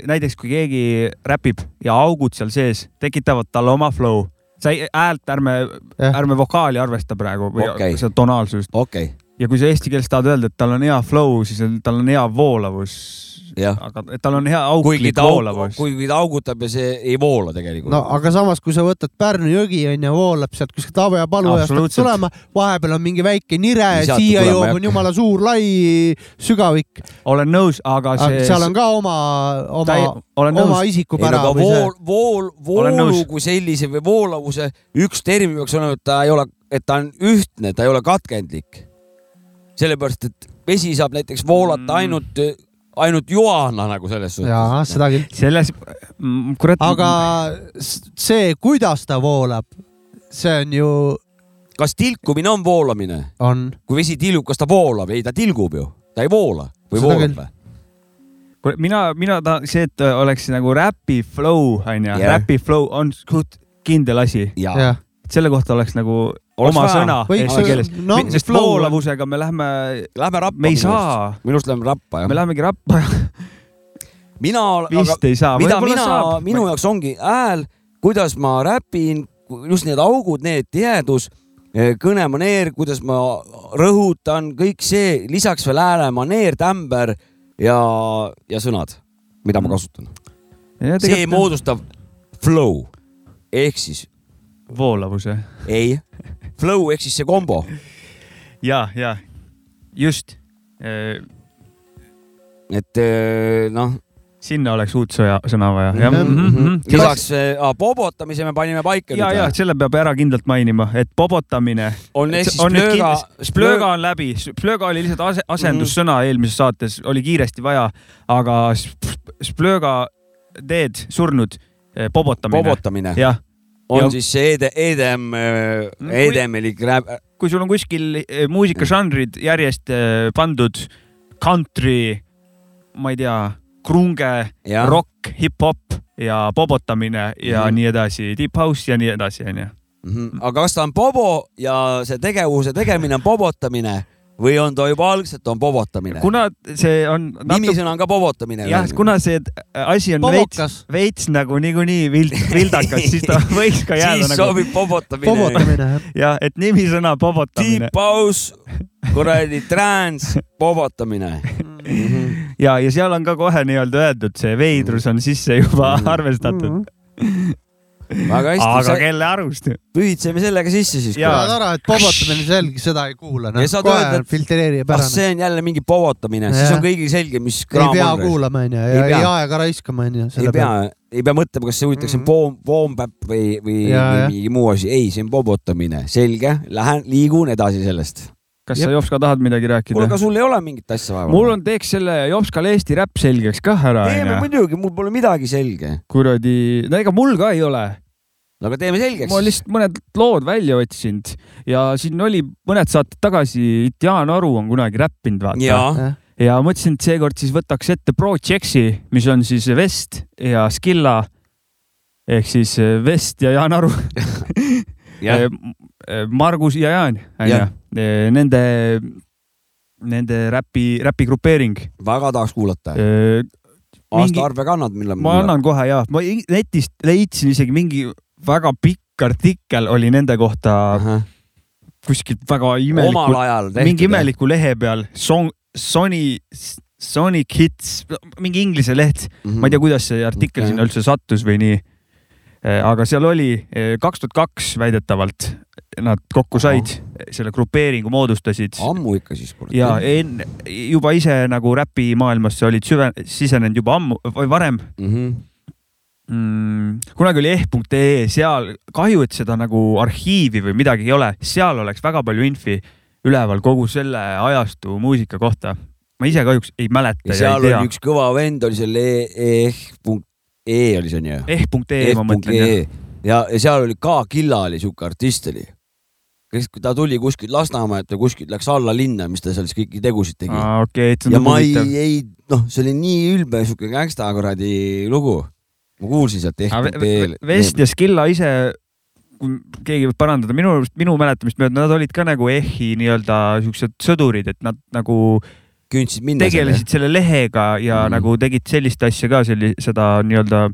näiteks kui keegi räpib ja augud seal sees tekitavad talle oma flow. sa ei, häält ärme, Jah. ärme vokaali arvesta praegu või Okei. seda tonaalsust okei, ja kui sa eesti keeles tahad öelda, et tal on hea flow, siis on- tal on hea voolavus. Aga et tal on hea kuigi auklik ta voolavus. kuigi ta augutab ja see ei voola tegelikult. no aga samas, kui sa võtad Pärnu jõgi onju, voolab sealt kuskilt Ave ja Palujast hakkab Absoluutselt. tulema, vahepeal on mingi väike nire siia joob, on jumala suur lai sügavik, olen nõus, aga see. seal on ka oma, oma oma isikupära no vool, vool, Olen voolu kui sellise või voolavuse üks termin peaks olema, et ta ei ole, et ta on ühtne, ta ei ole katkendlik. sellepärast, et vesi saab näiteks voolata Mm. ainult, joana nagu selles suhtes. jaa, seda küll. selles, kurat. aga s- see, kuidas ta voolab, see on ju, kas tilkumine on voolamine? on, kui vesi tilgub, kas ta voolab? ei, ta tilgub ju, ta ei voola või Seda voolab või? mina, mina tahan, see, et oleks nagu räpi flow onju Jah. räpi flow on suht kindel asi, selle kohta oleks nagu oma vaja. sõna eesti keeles no, sest flow voolavusega me lähme, Lähme rappa. me ei saa, minu arust läheme rappa me jah. lähemegi rappa, mina, aga vist ei saa. mida mina, minu jaoks ongi hääl, kuidas ma räpin, just need augud, need tihedus, kõnemaneer, kuidas ma rõhutan, kõik see, lisaks veel häälemaneer, tämber ja, ja sõnad, mida ma kasutan. see moodustab flow ehk siis voolavuse ei, flow ehk siis see kombo. ja, ja just, et eh, noh, sinna oleks uut sõja, sõna vaja. jah, Mhm. lisaks ah, bobotamise me panime paika ja, ja selle peab ära kindlalt mainima, et pobotamine on ehk siis plööga kindlasti, Splöga on läbi, Splöga oli lihtsalt ase- asendussõna eelmises saates, oli kiiresti vaja, aga Splöga teed surnud, pobotamine. bobotamine jah, on ja- siis see ED, EDM, Kui- EDM-ilik räp, kui sul on kuskil eh, muusikažanrid järjest eh, pandud country, ma ei tea, krunge, rock, hip-hop ja pobotamine ja Mhm. nii edasi, deep house ja nii edasi, onju. Mhm. aga kas ta on bobo ja see tegevuse tegemine on bobotamine või on ta juba algselt on bobotamine? kuna see on natuke, nimisõna on ka bobotamine. jah, kuna see äh, asi on veits, pobokas, veits nagu niikuinii vild, vildakas, siis ta võiks ka jääda siis nagu sobib bobotamine. pobotamine. ja et nimisõna pobotamine Deep house, kuradi trans, bobotamine. ja, ja seal on ka kohe nii-öelda öeldud, see veidrus on sisse juba Mhm. arvestatud. väga aga hästi, kelle arust? pühitseme sellega sisse siis. Jaa. tore, et pobotamine selge, seda ei kuula, noh Ja saad öelda, et- filtreerib ah ära. see on jälle mingi bobotamine, siis on kõigil selge, mis ei kraam pea on. kuulama onju Ei ja ei pea. aega raiskama onju. ei pea, ei pea mõtlema, kas see huvitaks mm. -hmm. boom, boompäpp või, või või mingi muu asi. ei, see on bobotamine, selge, lähen, liigun edasi sellest. Kas sa Jopska tahad midagi kuule, rääkida aga? sul ei ole mingit asja vaja? mul on, teeks selle Jopskal Eesti räpp selgeks kah ära, teeme onju. muidugi, mul pole midagi selge. kuradi, no ega mul ka ei ole. no aga teeme selgeks ma. lihtsalt mõned lood välja otsinud ja siin oli mõned saated tagasi, Jaan Aru on kunagi räppinud, vaata. ja mõtlesin, et seekord siis võtaks ette Project'i, mis on siis Vest ja Skilla ehk siis Vest ja Jaan Aru. jah, Margus ja Jaan, onju Jah.. Nende, nende räpi, räpigrupeering. väga tahaks kuulata. mingi, aastaarve kannad, millal ma annan kohe ja, ma netist leidsin isegi mingi väga pikk artikkel oli nende kohta kuskilt väga imeliku, mingi imeliku lehe peal, Song, Sony, Sonic Hits, mingi inglise leht, Mhm. ma ei tea, kuidas see artikkel Okei. sinna üldse sattus või nii. aga seal oli kaks tuhat kaks väidetavalt nad kokku said, selle grupeeringu moodustasid ammu ikka siis. ja enne juba ise nagu räpimaailmasse olid süve-, sisenenud juba ammu või varem mm. mm,. kunagi oli eh.ee, seal kahju, et seda nagu arhiivi või midagi ei ole, seal oleks väga palju infi üleval kogu selle ajastu muusika kohta. ma ise kahjuks ei mäleta ja ja, seal tea oli. üks kõva vend oli seal eh.ee oli see onju. eh.ee ma mõtlen jah. Ja, ja seal oli ka Killa oli siuke artist oli. kes, ta tuli kuskilt Lasnamäelt või kuskilt läks alla linna, mis ta seal siis kõiki tegusid tegi. et see ja on ma ei ei noh, see oli nii ülbe siuke gängsta kuradi lugu. ma kuulsin sealt ehk Vest ja Skilla ise, kui keegi võib parandada, minu arust, minu mäletamist mööda nad olid ka nagu EHi nii-öelda siuksed sõdurid, et nad nagu kündsid minna. tegelesid selle lehega ja mm. nagu tegid sellist asja ka, selli-, seda nii-öelda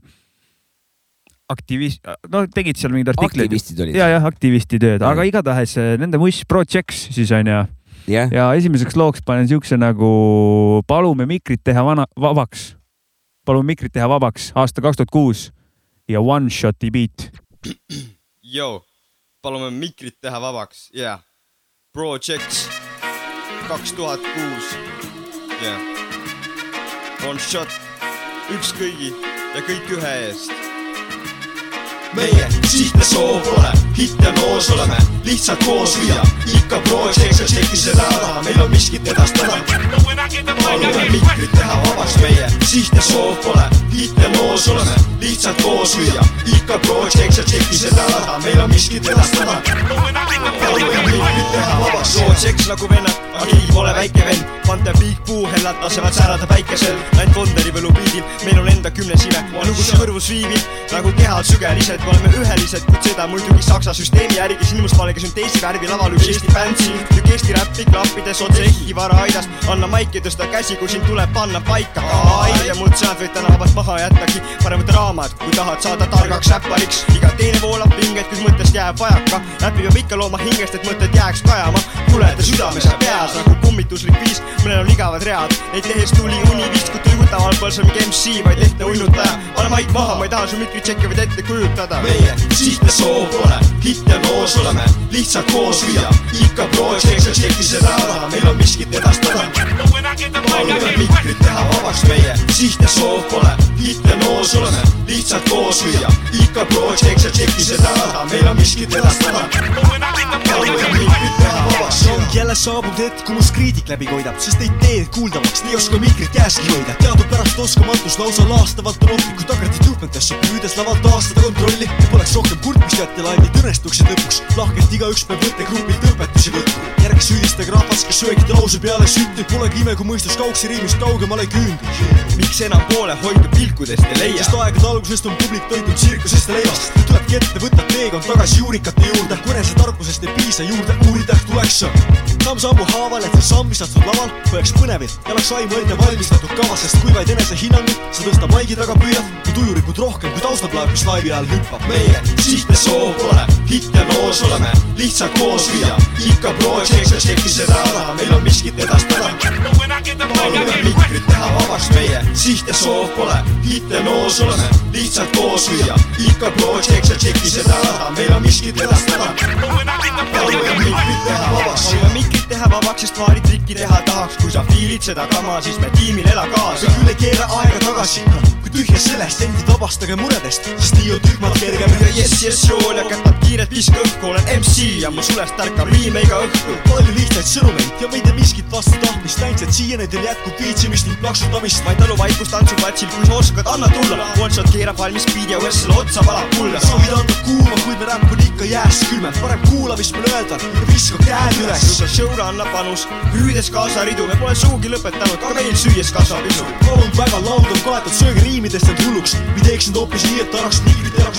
aktivist, no tegid seal mingeid artikleid. aktivistid olid. ja, jah, aktivisti tööd, Jah. aga igatahes eh, nende muss Projects siis on ju jah, ja esimeseks looks panen siukse nagu Palume mikrit teha vana, vabaks. palume mikrit teha vabaks, aasta kaks tuhat kuus ja One Shot'i beat. Yo, palume mikrit teha vabaks, yeah. Projects kaks tuhat kuus, yeah. One shot, üks kõigi ja kõik ühe eest. Meie siht ja soov pole hitt ja noos oleme lihtsalt koos lüüa ikka project ja tšeki seda ära meil on miskit edastada palume mikrit teha vabaks meie siht ja soov pole hitt ja noos oleme lihtsalt koos lüüa ikka project ja tšeki seda ära meil on miskit edastada palume mikrit teha vabaks Projects nagu vennad, aga keegi pole väike vend. Pante Big Boo hellad lasevad säärada päikesel. Läinud Wonderi võlupiidil, meil on enda kümnes ime. lugu kõrvus viibib nagu kehad sügelised, me oleme ühelised, kuid seda muidugi saksa süsteemi järgi sinimustvalge sünteesi värvi laval üks Eesti bänd siin. tükk Eesti räppi klappides otse ehki vara aidast. anna maiki, tõsta käsi, kui sind tuleb panna paika. ja muud sead võid täna vabalt maha jättagi. parem võta raamat, kui tahad saada targaks räppariks. iga teine voolab pingeid, kuid mõttest jääb vajaka. räppi peab ikka looma hingest, et mõtted jääks kajama. kuleda südames ja peas nagu kummituslik viis, mõnel on igavad read. Neid lehes tuli uni vist, kui tuigutaval pole see mingi MC, vaid lihtne uinutaja. pane maik maha, ma ei taha su mikrit tšekki vaid ette kujutada. meie siht ja soov pole hitt ja noos oleme. Lihtsalt koos lüüa ikka project ja tšeki seda ära meil on miskit edastada. Palume mikrit teha vabaks. Meie siht ja soov pole hitt ja noos oleme. Lihtsalt koos lüüa ikka project ja tšeki seda ära meil on miskit edastada. Palume mikrit teha vabaks ongi jälle saabunud hetk, kui must kriitik läbi koidab, sest ei tee kuuldavaks, ei oska mikrit käeski hoida. teadupärast oskamatus lausa laastavalt on ohtlik, kui tagantid juhtmetesse püüdes lavalt taastada kontrolli. poleks rohkem kurtmist jätta laimid õnnestuksid lõpuks, lahkelt igaüks peab võttegrupilt õpetusi võtma. järgi süüdistage rahvas, kes söögide lause peale süttib, polegi ime, kui mõistus kaugsi riimist kaugemale küündib. miks enam poolehoidu pilkudest ei leia sest? aegade algusest on publik toitunud tsirkusest ja leivast. tulebki ette võtta teekond tagasi juurikate juurde, kui enesetarkusest ei piisa juurde uurida tuleks sa. samm-sammu haaval, et see samm, mis astud laval, hoiaks põnevil ja oleks aimu ette valmistatud kavas, sest kui vaid enesehinnangud sa tõsta maigi taga püüad, kui tujurikud rohkem kui taustaplaat, mis laivi ajal hüppab. meie siht ja soov pole hitt ja noos oleme lihtsalt koos lüüa ikka project ja tšeki seda ära meil on miskit edastada palume mikrit teha vabaks meie siht ja soov pole hitt ja noos oleme lihtsalt koos lüüa ikka project ja tšeki seda ära meil on miskit edastada palume mikrit teha vabaks palume mikrit teha vabaks, sest vaaritrikki teha tahaks, kui sa fiilid seda kama, siis me tiimil ela kaasa. küll ei keera aega tagasi, kui tühja sellest endid vabastage muredest, sest nii on tühmalt kergem ja jess, jess, jool ja kätab kiirelt viska õhku, olen MC ja mu sulest ärkab riime iga õhtu. palju lihtsaid sõnumeid ja võid miskit vastu tahtmist näinud, et siiani teil jätkub viitsimist ning plaksutamist. ma ei talu vaikust tantsuplatsil, kui sa oskad, anna tulla. One shot keerab valmis speed ja Wessel otsa valab kulla. soovid anda kuuma, kuid me räpp on ikka jääs külmem, parem kuula, mis meil öelda ja viska käed üles. Showra annab panus, püüdes kaasa ridu, me pole sugugi lõpetanud, ka meil süües kasvab isu. palun väga, laud on kaetud söögiriimidest end hulluks või teeks nüüd hoopis nii, et taraks mikrit ära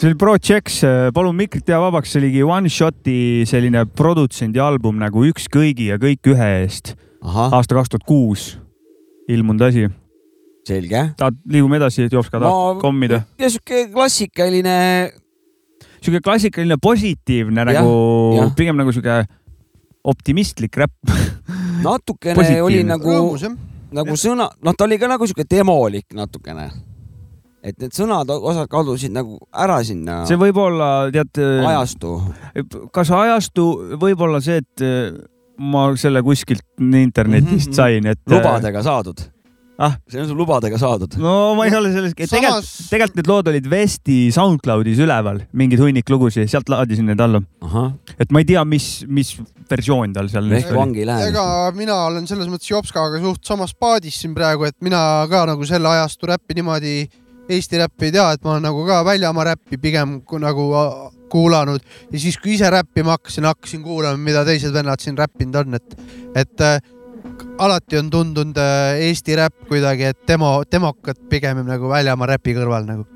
see oli Projects, palun mikrit teha vabaks, see oligi One Shot'i selline produtsendi album nagu Üks kõigi ja kõik ühe eest. aasta kaks tuhat kuus ilmunud asi. selge. tahad, liigume edasi, Jopska, tahad kommida? ja siuke klassikaline, sihuke klassikaline positiivne Jah, nagu jah., pigem nagu sihuke optimistlik räpp. natukene oli nagu, nagu sõna, noh, ta oli ka nagu siuke demolik natukene. et need sõnad, osad kadusid nagu ära sinna see võib olla, tead, ajastu. kas ajastu, võib-olla see, et äh, ma selle kuskilt internetist Mhm. sain, et. lubadega saadud ah, see on sul lubadega saadud. no ma ei ole selles, tegelikult, samas, tegelikult need lood olid Vesti SoundCloudis üleval, mingid hunnik lugusid, sealt laadisin need alla. et ma ei tea, mis, mis versioon tal seal ehk vangi ei lähe. ega mina olen selles mõttes Jopskaga suht samas paadis siin praegu, et mina ka nagu selle ajastu räppi niimoodi, Eesti räppi ei tea, et ma olen nagu ka väljamaa räppi pigem nagu kuulanud ja siis, kui ise räppima hakkasin, hakkasin kuulama, mida teised vennad siin räppinud on, et, et äh, alati on tundunud äh, Eesti räpp kuidagi, et demo, demokad pigem nagu väljamaa räpi kõrval nagu.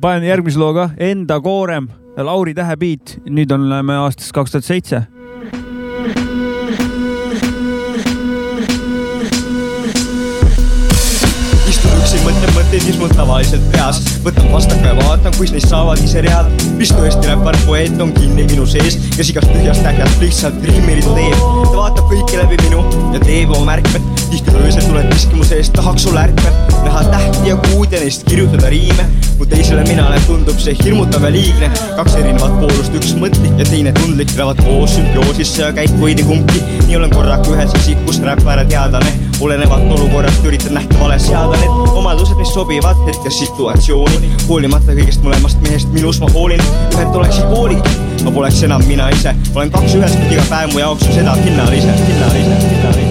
panen järgmise loo ka, Enda koorem, Lauri Tähe beat, nüüd oleme aastas kaks tuhat seitse. Mul tavaliselt peas. Võtan pastaka ja vaatan, kus neist saavad ise read. Mis tõesti räppar poeet on kinni minu sees. Kes igast tühjast ähjast lihtsalt riimiridu teeb. Ta vaatab kõike läbi minu ja teeb oma märkmed. Tihti öösel tuled miskimuse eest tahaks sulle ärkvel näha tähti ja kuud ja neist kirjutada riime. Mu teisele minale tundub see hirmutav ja liigne. Kaks erinevat poolust üks mõtlik ja teine tundlik. Elavad koos sümbioosisse ja käib veidi kumbki. Nii olen korraga ühes isikus räppar ja teadlane olenevalt olukorrast üritan nähtavale seada need omadused mis sobivad hetkes situatsiooni hoolimata kõigest mõlemast mehest minus ma hoolin ühed oleksid poolid ma poleks enam mina ise olen kaks ühes kuid iga päev mu jaoks on seda hinnalise hinnalise hinnalise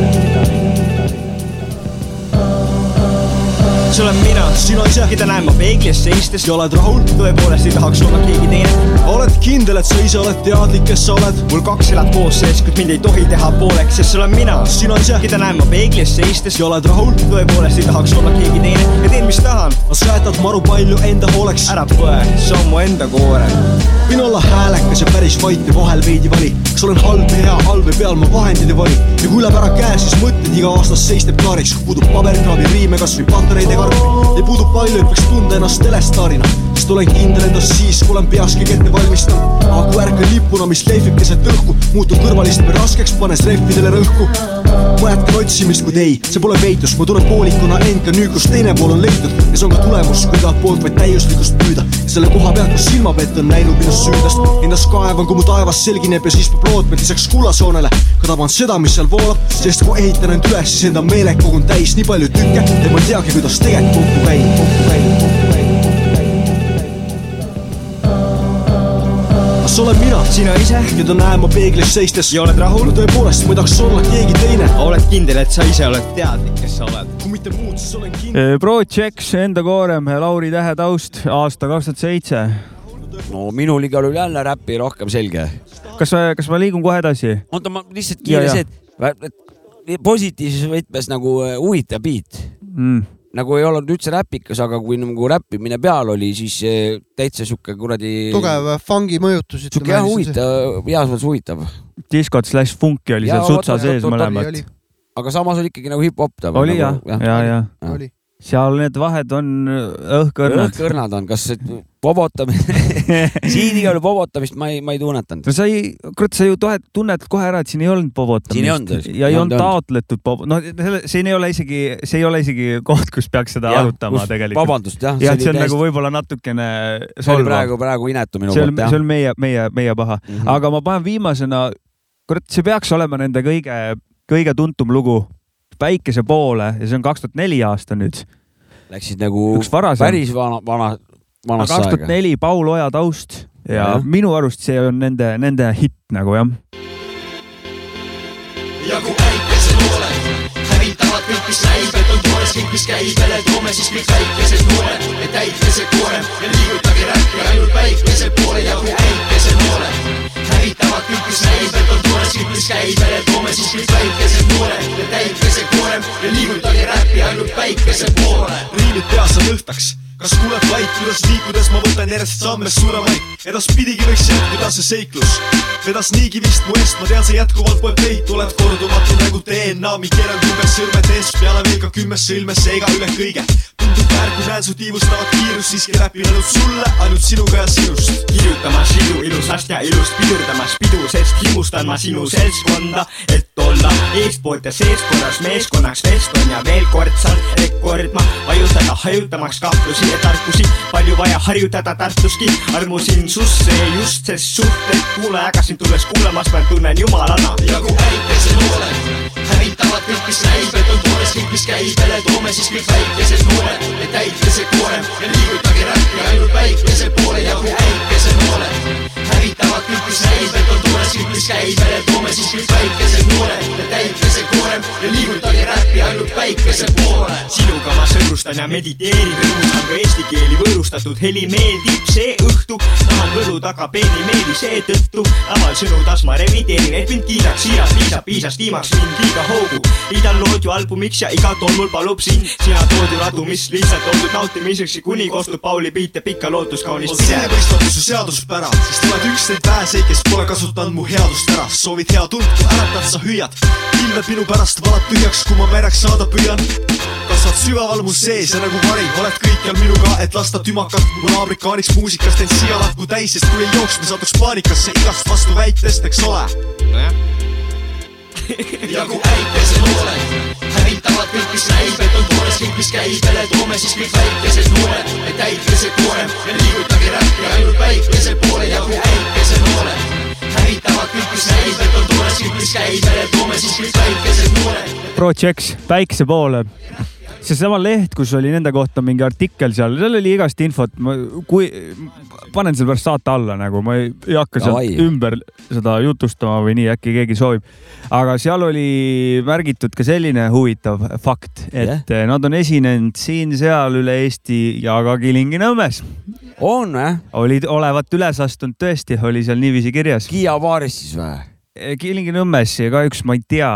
see olen mina, sina ise, keda näen ma peeglis seistes. Ja oled rahul, tõepoolest ei tahaks olla keegi teine. Oled kindel, et sa ise oled teadlik, kes sa oled, mul kaks elab koos sees, kuid mind ei tohi teha pooleks, sest see olen mina, sina ise, keda näen ma peeglis seistes. Ja oled rahul, tõepoolest ei tahaks olla keegi teine. Ja teen, mis tahan. sa jätad maru palju enda hooleks, ära põe, see on mu enda koorem. võin olla häälekas ja päris vait ja vahel veidi vali, kas olen halb või hea, halb või peal ma vahendid ei vali? Ja kui läheb ära käe, siis mõtted iga aastas seisneb klaariks, kui puudub paberkraavi riime, kasvõi patareide karpi ei puudu palju, et võiks tunda ennast telestaarina, sest olen kindel endas siis, kui olen peas kõik ette valmistanud. aga kui ärkan lipuna, mis lehvib keset õhku, muutub kõrvalistme raskeks, panes rehvidele rõhku. ma jätkan otsimist, kuid ei, see pole peitus, ma tunnen poolikuna end ka nüüd, kus teine pool on leitud. Ja see on ka tulemus, kui igalt poolt vaid täiuslikkust püüda. selle koha pealt, kus silmapett on näinud minust süüdast, endas kaevan, kui mu taevas selgineb ja siis peab lootma, et lisaks kullasoonele. Ka taban seda, mis seal voolab, sest kui ehitan end üles, siis enda meele kogun täis nii palju tükke, et ma ei teagi, kuidas tegelikult käib, kokku käib, kokku käib, kokku käib. kas olen mina, sina ise, keda näen ma peeglis seistes ja oled rahul tõepoolest, ma ei tahaks olla keegi teine, oled kindel, et sa ise oled teadlik, kes sa oled. kui mitte muud, siis olen kindel. Projects, Enda Koorem, Lauri Tähe taust, aasta kaks tuhat seitse. no minul igal juhul jälle räppi rohkem selge. kas, kas ma liigun kohe edasi? oota, ma lihtsalt kiire see, et et positiivses võtmes nagu äh, huvitav beat Mm. Nagu ei olnud üldse räpikas, aga kui nagu räppimine peal oli, siis eh, täitsa sihuke kuradi. tugev fungi mõjutus. sihuke jah, huvitav, heas mõttes huvitav, diskot slaš funki oli Jaa, seal sutsa vot, sees vot, mõlemad. aga samas oli ikkagi nagu hip-hop ta. oli jah, ja, ja oli. Seal need vahed on õhkõrnad. õhkõrnad on, kas see pobotamine, siin igal juhul pobotamist ma ei, ma ei tunnetanud. no sa ei, kurat, sa ju tohed, tunned kohe ära, et siin ei olnud tõesti. ja ei olnud taotletud pob-, noh, siin ei ole isegi, see ei ole isegi koht, kus peaks seda arutama tegelikult. vabandust, jah. jah, see on nagu võib-olla natukene see oli praegu, praegu inetu minu see poolt, see jah. on meie, meie, meie paha mm. -hmm. aga ma panen viimasena, kurat, see peaks olema nende kõige, kõige tuntum lugu Päikese poole ja see on kaks tuhat neli aasta nüüd. Läksid nagu päris vana, vana, vanasse kaks tuhat aega. neli Paul Oja taust ja, ja minu arust see on nende, nende hitt nagu jah. ja kui kõik, mis käib, jälle toome siis kõik väikesed noored ja täikesekoorem ja liigutage räppi ainult päikese poole ja kui päikesenooled hävitavad kõik, mis näib, et on toores, kõik, mis käib, jälle toome siis kõik väikesed noored ja täikesekoorem ja liigutage räppi ainult päikese poole. riimid peas on õhtaks, kas kuuled vaid, kuidas liikudes ma võtan järjest samme suuremaid, edaspidigi võiks jätkuda see seiklus. Vedas niigi vist mu eest, ma tean, sa jätkuvalt poeb peit, oled kordumatu nagu DNA, mi keeran kümme sõrmed eest, peale veel ka kümme sõlme, seega üle kõige. tundub väär, kui näen su tiivustavat kiirust, siiski räpin ainult sulle, ainult sinuga ja sinust. kirjutamas ilu ilusast ja ilust pidurdamas pidu, sest himustan ma sinu seltskonda, et olla eestpoolt ja seestkorras meeskonnaks veston ja veel kord saan rekord ma vajutada, hajutamaks kahtlusi ja tarkusi, palju vaja harjutada Tartuski, armusin susse just, sest suhted kuulajaga sind tulles kuulamas ma tunnen jumalana. ja kui päikesenooled hävitavad kõik, mis näib, et on toores, kõik, mis käib, jälle toome siis kõik väikesed noored ja täikesekoorem ja liigutage räppi ainult päikese poole ja kui päikesenooled hävitavad kõik, mis näib, et on toores, kõik, mis käib, jälle toome siis kõik väikesed noored ja täikesekoorem ja liigutage räppi ainult päikese poole. sinuga ma sõbrustan ja mediteerin, rõõmustan ka eesti keeli võõrustatud heli meeldib. See õhtu, tahan võlu taga peeni meeli seetõttu, laval sõnu tas ma revideerin, et mind kiidaks siiras, piisab, piisas tiimaks mind liiga hoogu. liidan lood ju albumiks ja iga tolmul palub sind sina toodi ladu, mis lihtsalt oldud nautimiseks ja kuni kostub Pauli ja pikka lootuskaunist on silmapaistatuse seaduspära, sest oled üks neid väheseid, kes pole kasutanud mu headust ära. soovid hea tund, kui äratad, sa hüüad. pilved minu pärast valad tühjaks, kui ma mereks saada püüan. kasvad sügaval mu sees ja nagu vari, oled kõikjal minuga, et lasta tümakat mu naabrikaaniks muusikast end siia lahku täis, sest kui ei jooks, me satuks paanikasse igast vastuväitest, eks ole. Ja kui äikeselooled hävitavad kõik, mis näib, et on toores kõik, mis käib, jälle toome siis kõik väikesed noored, et äikese koorem ja liigutage räppi ainult päikese poole ja kui äikeselooled hävitavad kõik, mis näib, et on toores kõik, mis käib, jälle toome siis kõik väikesed noored. Projects päikse poole. Seesama leht, kus oli nende kohta mingi artikkel seal, seal oli igast infot, ma, kui, panen selle pärast saate alla nagu, ma ei, ei hakka sealt Davai. ümber seda jutustama või nii, äkki keegi soovib. aga seal oli märgitud ka selline huvitav fakt, et yeah. nad on esinenud siin-seal üle Eesti ja ka Kilingi-Nõmmes. on või? olid, olevat üles astunud tõesti, oli seal niiviisi kirjas. Kiia baaris siis või? Kilingi-Nõmmes ja kahjuks ma ei tea.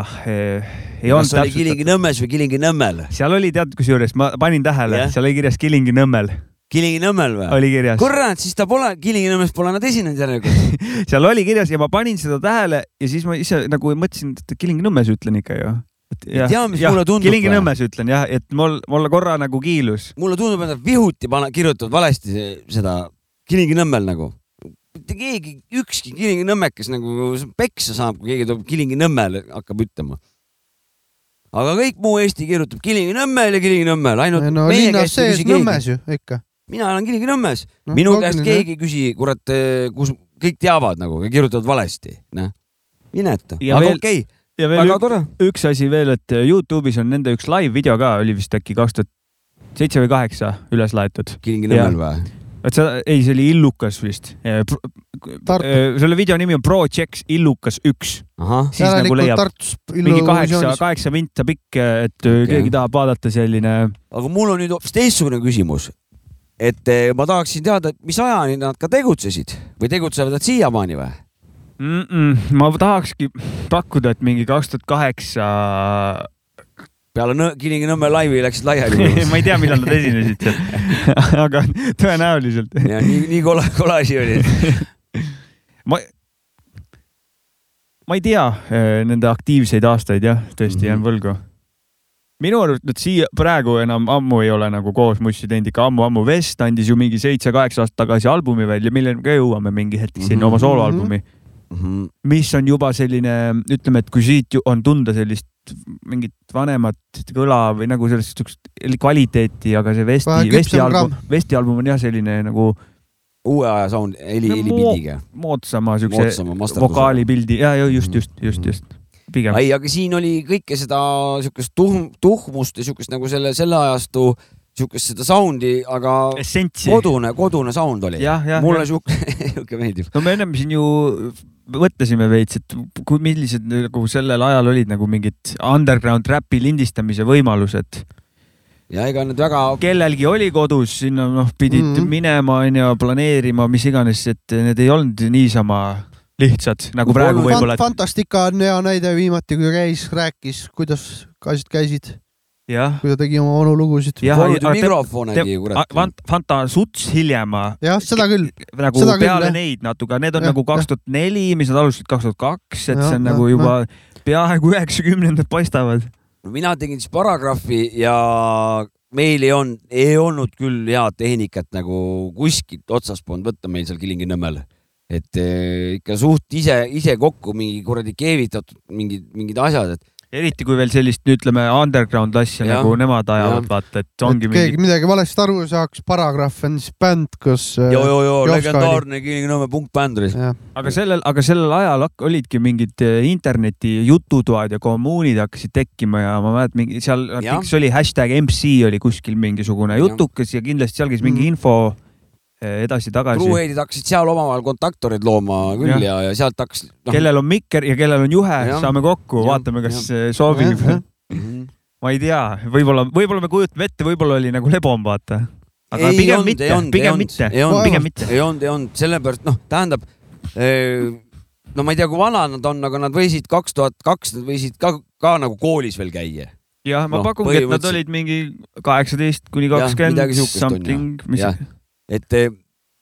ei kas oli Kilingi-Nõmmes või Kilingi-Nõmmel? seal oli tead, kusjuures ma panin tähele yeah., seal oli kirjas Kilingi-Nõmmel, Kilingi-Nõmmel või? oli kirjas, kurat, siis ta pole, Kilingi-Nõmmes pole nad esinenud järelikult. seal oli kirjas ja ma panin seda tähele ja siis ma ise nagu mõtlesin, et Kilingi-Nõmmes ütlen ikka ju. Ei tea, mis mulle tundub Kilingi-Nõmmes ütlen jah, et mul, mul korra nagu kiilus. mulle tundub, et nad vihuti pane-, kirjutavad valesti se- seda Kilingi-Nõmmel nagu. Mitte keegi, ükski Kilingi-Nõmmekas nagu peksa saab, kui keegi tuleb Kilingi-Nõmmel, hakkab ütlema. aga kõik muu Eesti kirjutab Kilingi-Nõmmel ja Kilingi-Nõmmel, ainult no meie käest ei küsi Nõmmes keegi. ju ikka. mina elan Kilingi-Nõmmes No, minu loogiline, käest keegi ei küsi, kurat, kus kõik teavad nagu, kirjutavad valesti, noh. inetu, aga veel- okei okay., ja veel ük, tore. üks asi veel, et Youtube'is on nende üks live video ka, oli vist äkki kaks tuhat seitse või kaheksa üles laetud. Kilingi-Nõmmel või? Et sa, ei, see oli Illukas vist. Tartu. selle video nimi on Projects Illukas üks. siis nagu leiab Tartus mingi kaheksa, kaheksa vinta pikk, et okay. keegi tahab vaadata selline. aga mul on nüüd hoopis teistsugune küsimus. et ma tahaksin teada, et mis ajani nad ka tegutsesid või tegutsevad nad siiamaani või? Mm -mm, ma tahakski pakkuda, et mingi kaks tuhat kaheksa, peale Nõ- Kilingi-Nõmme laivi läksid laiali. ma ei tea, millal nad esinesid seal, aga tõenäoliselt. ja nii, nii kole, kole asi oli. ma, ma ei tea eh, nende aktiivseid aastaid jah, tõesti jään võlgu. minu arust nad siia praegu enam ammu ei ole nagu koos mussi teinud, ikka ammu-ammu. Vest andis ju mingi seitse-kaheksa aastat tagasi albumi välja, milleni ka jõuame mingi hetk sinna oma Mhm. sooloalbumi, mis on juba selline, ütleme, et kui siit on tunda sellist mingit vanemat kõla või nagu sellist siukest kvaliteeti, aga see Vesti Vesti album Vesti album on jah selline nagu uue aja sound, heli, No helipildiga. moodsama siukse vokaalipildi ja, ja just, just, just, just pigem. ei, aga siin oli kõike seda siukest tuhm, tuhmust ja siukest nagu selle, selle ajastu siukest seda sound'i, aga essentsi. kodune, kodune sound oli. mulle siuke, siuke meeldib. no me ennem siin ju mõtlesime veits, et kui, millised nagu sellel ajal olid nagu mingid underground räpi lindistamise võimalused. ja ega need väga, kellelgi oli kodus, sinna noh, pidid mm. -hmm. minema, onju, planeerima, mis iganes, et need ei olnud niisama lihtsad nagu praegu võib-olla, et Fantastica on hea näide viimati, kui käis, rääkis, kuidas asjad käisid. Kui ta tegi oma onu lugusid. Mikrofonegi, kurat. Fant-, Fanta suts hiljem jah, seda küll. nagu Seda küll, peale jah. neid natuke, need on Jah, nagu kaks tuhat neli, mis nad alustasid kaks tuhat kaks, et Jah, see on jah, nagu juba peaaegu üheksakümnendad paistavad. mina tegin siis paragrahvi ja meil ei olnud, ei olnud küll head tehnikat nagu kuskilt otsast polnud võtta meil seal Kilingi-Nõmmel. et eh, ikka suht ise, ise kokku mingi kuradi keevitatud mingid, mingid asjad, et eriti kui veel sellist, ütleme, underground asja Jah, nagu nemad ajavad, vaata, et et ongi keegi mingi. midagi valesti aru ei saaks, Paragrahv on siis bänd, kus. joo, joo, Jovska legendaarne Kilingi-Nõmme punkbänd oli. aga sellel, aga sellel ajal olidki mingid eh, interneti jututoad ja kommuunid hakkasid tekkima ja ma mäletan, mingi seal artiklis oli hashtag MC oli kuskil mingisugune jutukas ja kindlasti seal käis mingi Mhm. info eh, edasi-tagasi. truuheidid hakkasid seal omavahel kontaktoreid looma küll Jah. ja, ja sealt hakkas no,. kellel on mikker ja kellel on juhe, saame kokku, vaatame, kas jah. eh, sobib. Mhm. ma ei tea, võib-olla, võib-olla me kujutame ette, võib-olla oli nagu lebom, vaata. aga Ei pigem olnud, mitte pigem mitte pigem mitte. ei olnud, ei olnud, sellepärast noh, tähendab. no ma ei tea, kui vanad nad on, aga nad võisid kaks tuhat kaks, nad võisid ka ka nagu koolis veel käia jah, ma Noh, pakungi, et nad olid mingi kaheksateist kuni kakskümmend something, mis jah. et,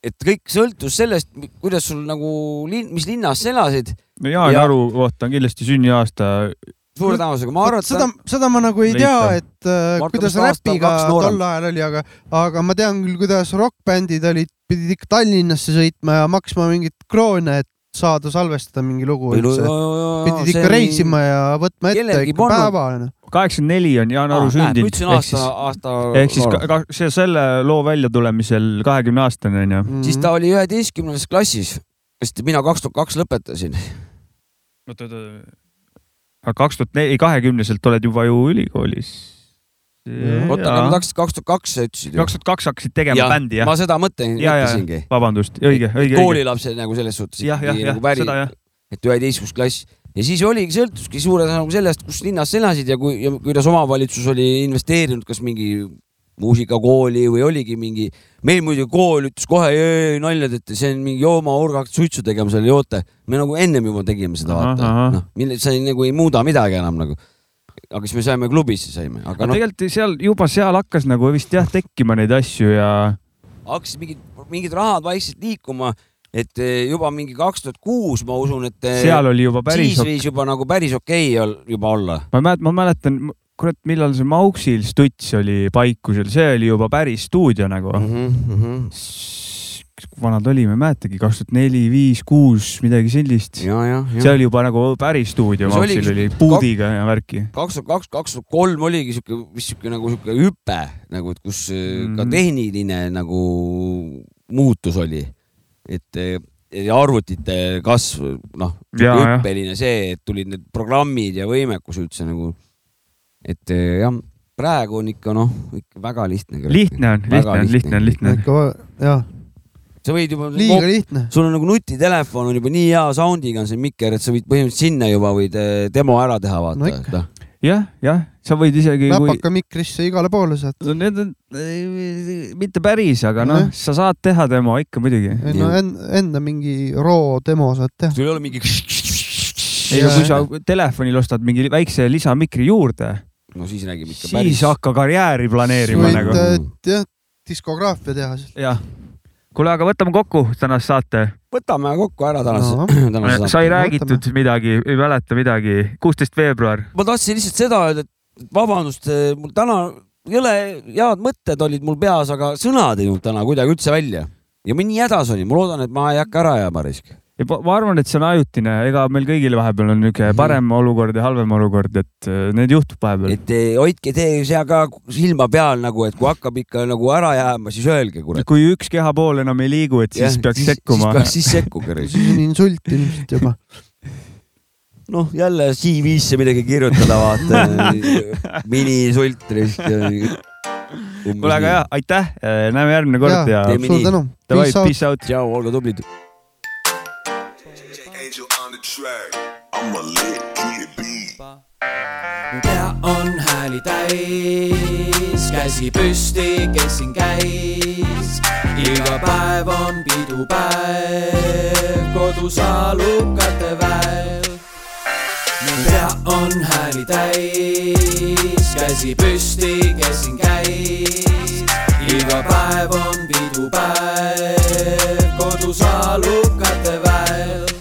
et kõik sõltus sellest, kuidas sul nagu linn, mis linnas sa elasid. no Jaan Ja- Aru kohta on kindlasti sünniaasta. suure tõenäosusega, ma arvan, et seda, seda ma nagu ei tea, Leitav. et äh, Marko, kuidas räpiga tol ajal oli, aga, aga ma tean küll, kuidas rokkbändid olid, pidid ikka Tallinnasse sõitma ja maksma mingit kroone, et saada salvestada mingi lugu üldse. pidid ikka reisima ja võtma ette ikka päeva kaheksakümmend neli on Jaan Aru ma sündinud. aasta, aasta. ehk siis ka, ka, see selle loo väljatulemisel kahekümne aastane onju. Mm. siis ta oli üheteistkümnendas klassis, sest mina kaks tuhat kaks lõpetasin. oota, oota. aga kaks tuhat neli, kahekümneselt oled juba ju ülikoolis. oota, aga ma tahtsin kaks tuhat kaks sa ütlesid ju. kaks tuhat kaks hakkasid tegema bändi jah ma? seda mõtlen, ja, ja mõtlesingi., vabandust, õige, õige, õige. koolilapse nagu selles suhtes. jah, jah, jah, seda jah. et üheteistkümnes klass ja siis oligi, sõltuski suure nagu sellest, kus linnas sa elasid ja kui, ja kuidas omavalitsus oli investeerinud, kas mingi muusikakooli või oligi mingi, meil muidugi kool ütles kohe nalja teete, see on mingi joomahurg, hakkad suitsu tegema seal, joote. me nagu ennem juba tegime seda, vaata noh, ei, nagu ei muuda midagi enam nagu. Aga siis me saime klubisse saime, aga aga noh, tegelikult seal juba seal hakkas nagu vist jah tekkima neid asju ja hakkasid mingid, mingid rahad vaikselt liikuma, et eh, juba mingi kaks tuhat kuus, ma usun, et eh, seal oli juba päris siis, võis juba nagu päris okei ol- juba olla. ma mäletan, ma mäletan, kurat, millal see Mauksil Stuts oli paikusel, see oli juba päris stuudio nagu mm. -hmm. Vanad olime, mäletagi, kaks tuhat neli, viis, kuus, midagi sellist. ja, ja, see oli juba nagu päris stuudio, oligi- oli puudiga ja värki. kaks tuhat kaks, kaks tuhat kolm oligi siuke, vist siuke nagu siuke hüpe nagu, et kus mm. ka tehniline nagu muutus oli. et ja arvutite kasv, noh, hüppeline see, et tulid need programmid ja võimekus üldse nagu. et eh, jah, praegu on ikka noh, ikka väga lihtne. lihtne on, lihtne on, lihtne on, lihtne on. ikka jah, sa võid juba, liiga lihtne. sul on nagu nutitelefon on juba nii hea sound'iga on see mikker, et sa võid põhimõtteliselt sinna juba võid eh, demo ära teha, No vaata no.. jah, jah, sa võid isegi kui läpaka mikrisse igale poole saad. no need on eh, mitte päris, aga noh Jah., sa saad teha demo ikka muidugi. no en- enda mingi roo demo saad teha. sul ei ole mingi. ei no kui sa telefonil ostad mingi väikse lisamikri juurde, no siis räägime ikka siis päris. hakka karjääri planeerima võid nagu. äh, jah, diskograafia teha siis. jah. kuule, aga võtame kokku tänase saate. võtame kokku ära tänase No. tänase saate. sai räägitud midagi, ei mäleta midagi. kuusteist veebruar. ma tahtsin lihtsalt seda öelda, et vabandust, mul täna jõle head mõtted olid mul peas, aga sõnad ei tulnud täna kuidagi üldse välja ja ma nii hädas olin, ma loodan, et ma ei hakka ära jääma risk. Ma, ma arvan, et see on ajutine, ega meil kõigil vahepeal on niisugune Mhm. parem olukord ja halvem olukord, et äh, need juhtub vahepeal. et eh, hoidke tee seal ka silma peal nagu, et kui hakkab ikka nagu ära jääma, siis öelge, kurat. kui üks kehapool enam ei liigu, et siis peaks sekkuma siis. peaks siis sekkuma. siis on insult ilmselt juba. noh, jälle CV-sse midagi kirjutada, vaata. minisult risk. kuule, aga hea, aitäh, näeme järgmine kord ja, ja suur tänu. davai, peace out. tšau, olge tublid. Pea on hääli täis, käsi püsti, kes siin käis. iga päev on pidupäev kodus alukate väel. mu pea on hääli täis, käsi püsti, kes siin käis. iga päev on pidupäev kodus alukate väel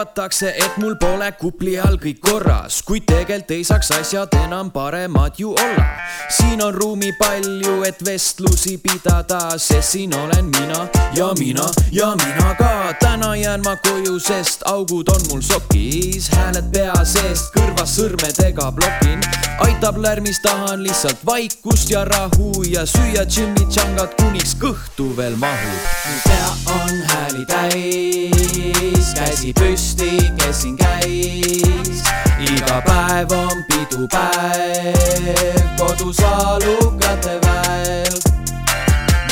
arvatakse, et mul pole kupli all kõik korras, kuid tegelikult ei saaks asjad enam paremad ju olla. siin on ruumi palju, et vestlusi pidada, sest siin olen mina ja mina ja mina ka. täna jään ma koju, sest augud on mul sokis, hääled pea seest, kõrvas sõrmedega blokin. aitab lärmis, tahan lihtsalt vaikust ja rahu ja süüa tšimmitšangat, kuniks kõhtu veel mahub. mu pea on hääli täis, käsi püsti, kes siin käis. iga päev on pidupäev kodus alukate väel.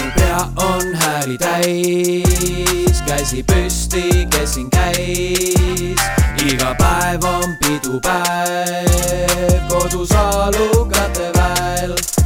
mu pea on hääli täis, käsi püsti, kes siin käis. iga päev on pidupäev kodus alukate väel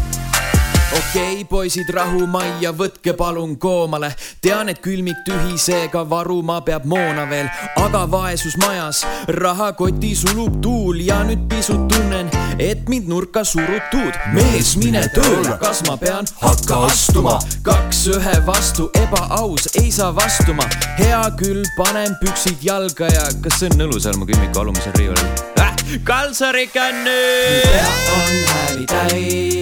okei okay,, poisid rahumajja, võtke palun koomale. tean, et külmik tühi, seega varuma peab moona veel, aga vaesus majas, rahakoti sulub tuul ja nüüd pisut tunnen, et mind nurka surutud. mees, mine tööle, kas ma pean, hakka astuma, kaks ühe vastu, ebaaus, ei saa vastuma. hea küll, panen püksid jalga ja kas see on nõlu seal mu külmiku alumisel riiulil äh,? kalsarik on nüüd. on hääli täis,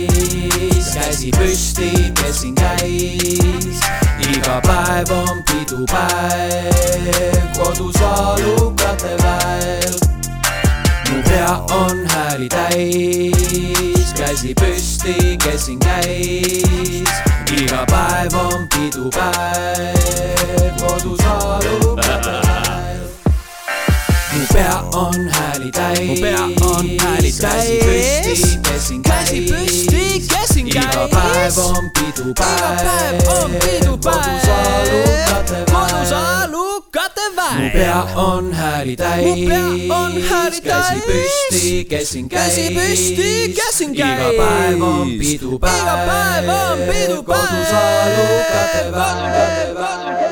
käsi püsti, kes siin käis. iga päev on pidupäev, kodus alukate väel. mu pea on hääli täis, käsi püsti, kes siin käis. iga päev on pidupäev, kodus alukate väel. mu pea on hääli täis, hääli täis, kes siin käis, kes siin käis. Iga päev on pidupäev, kodus alukate väel. mu pea on hääli täis, käsi püsti, kes siin käis, iga päev on pidupäev, kodus alukate väel.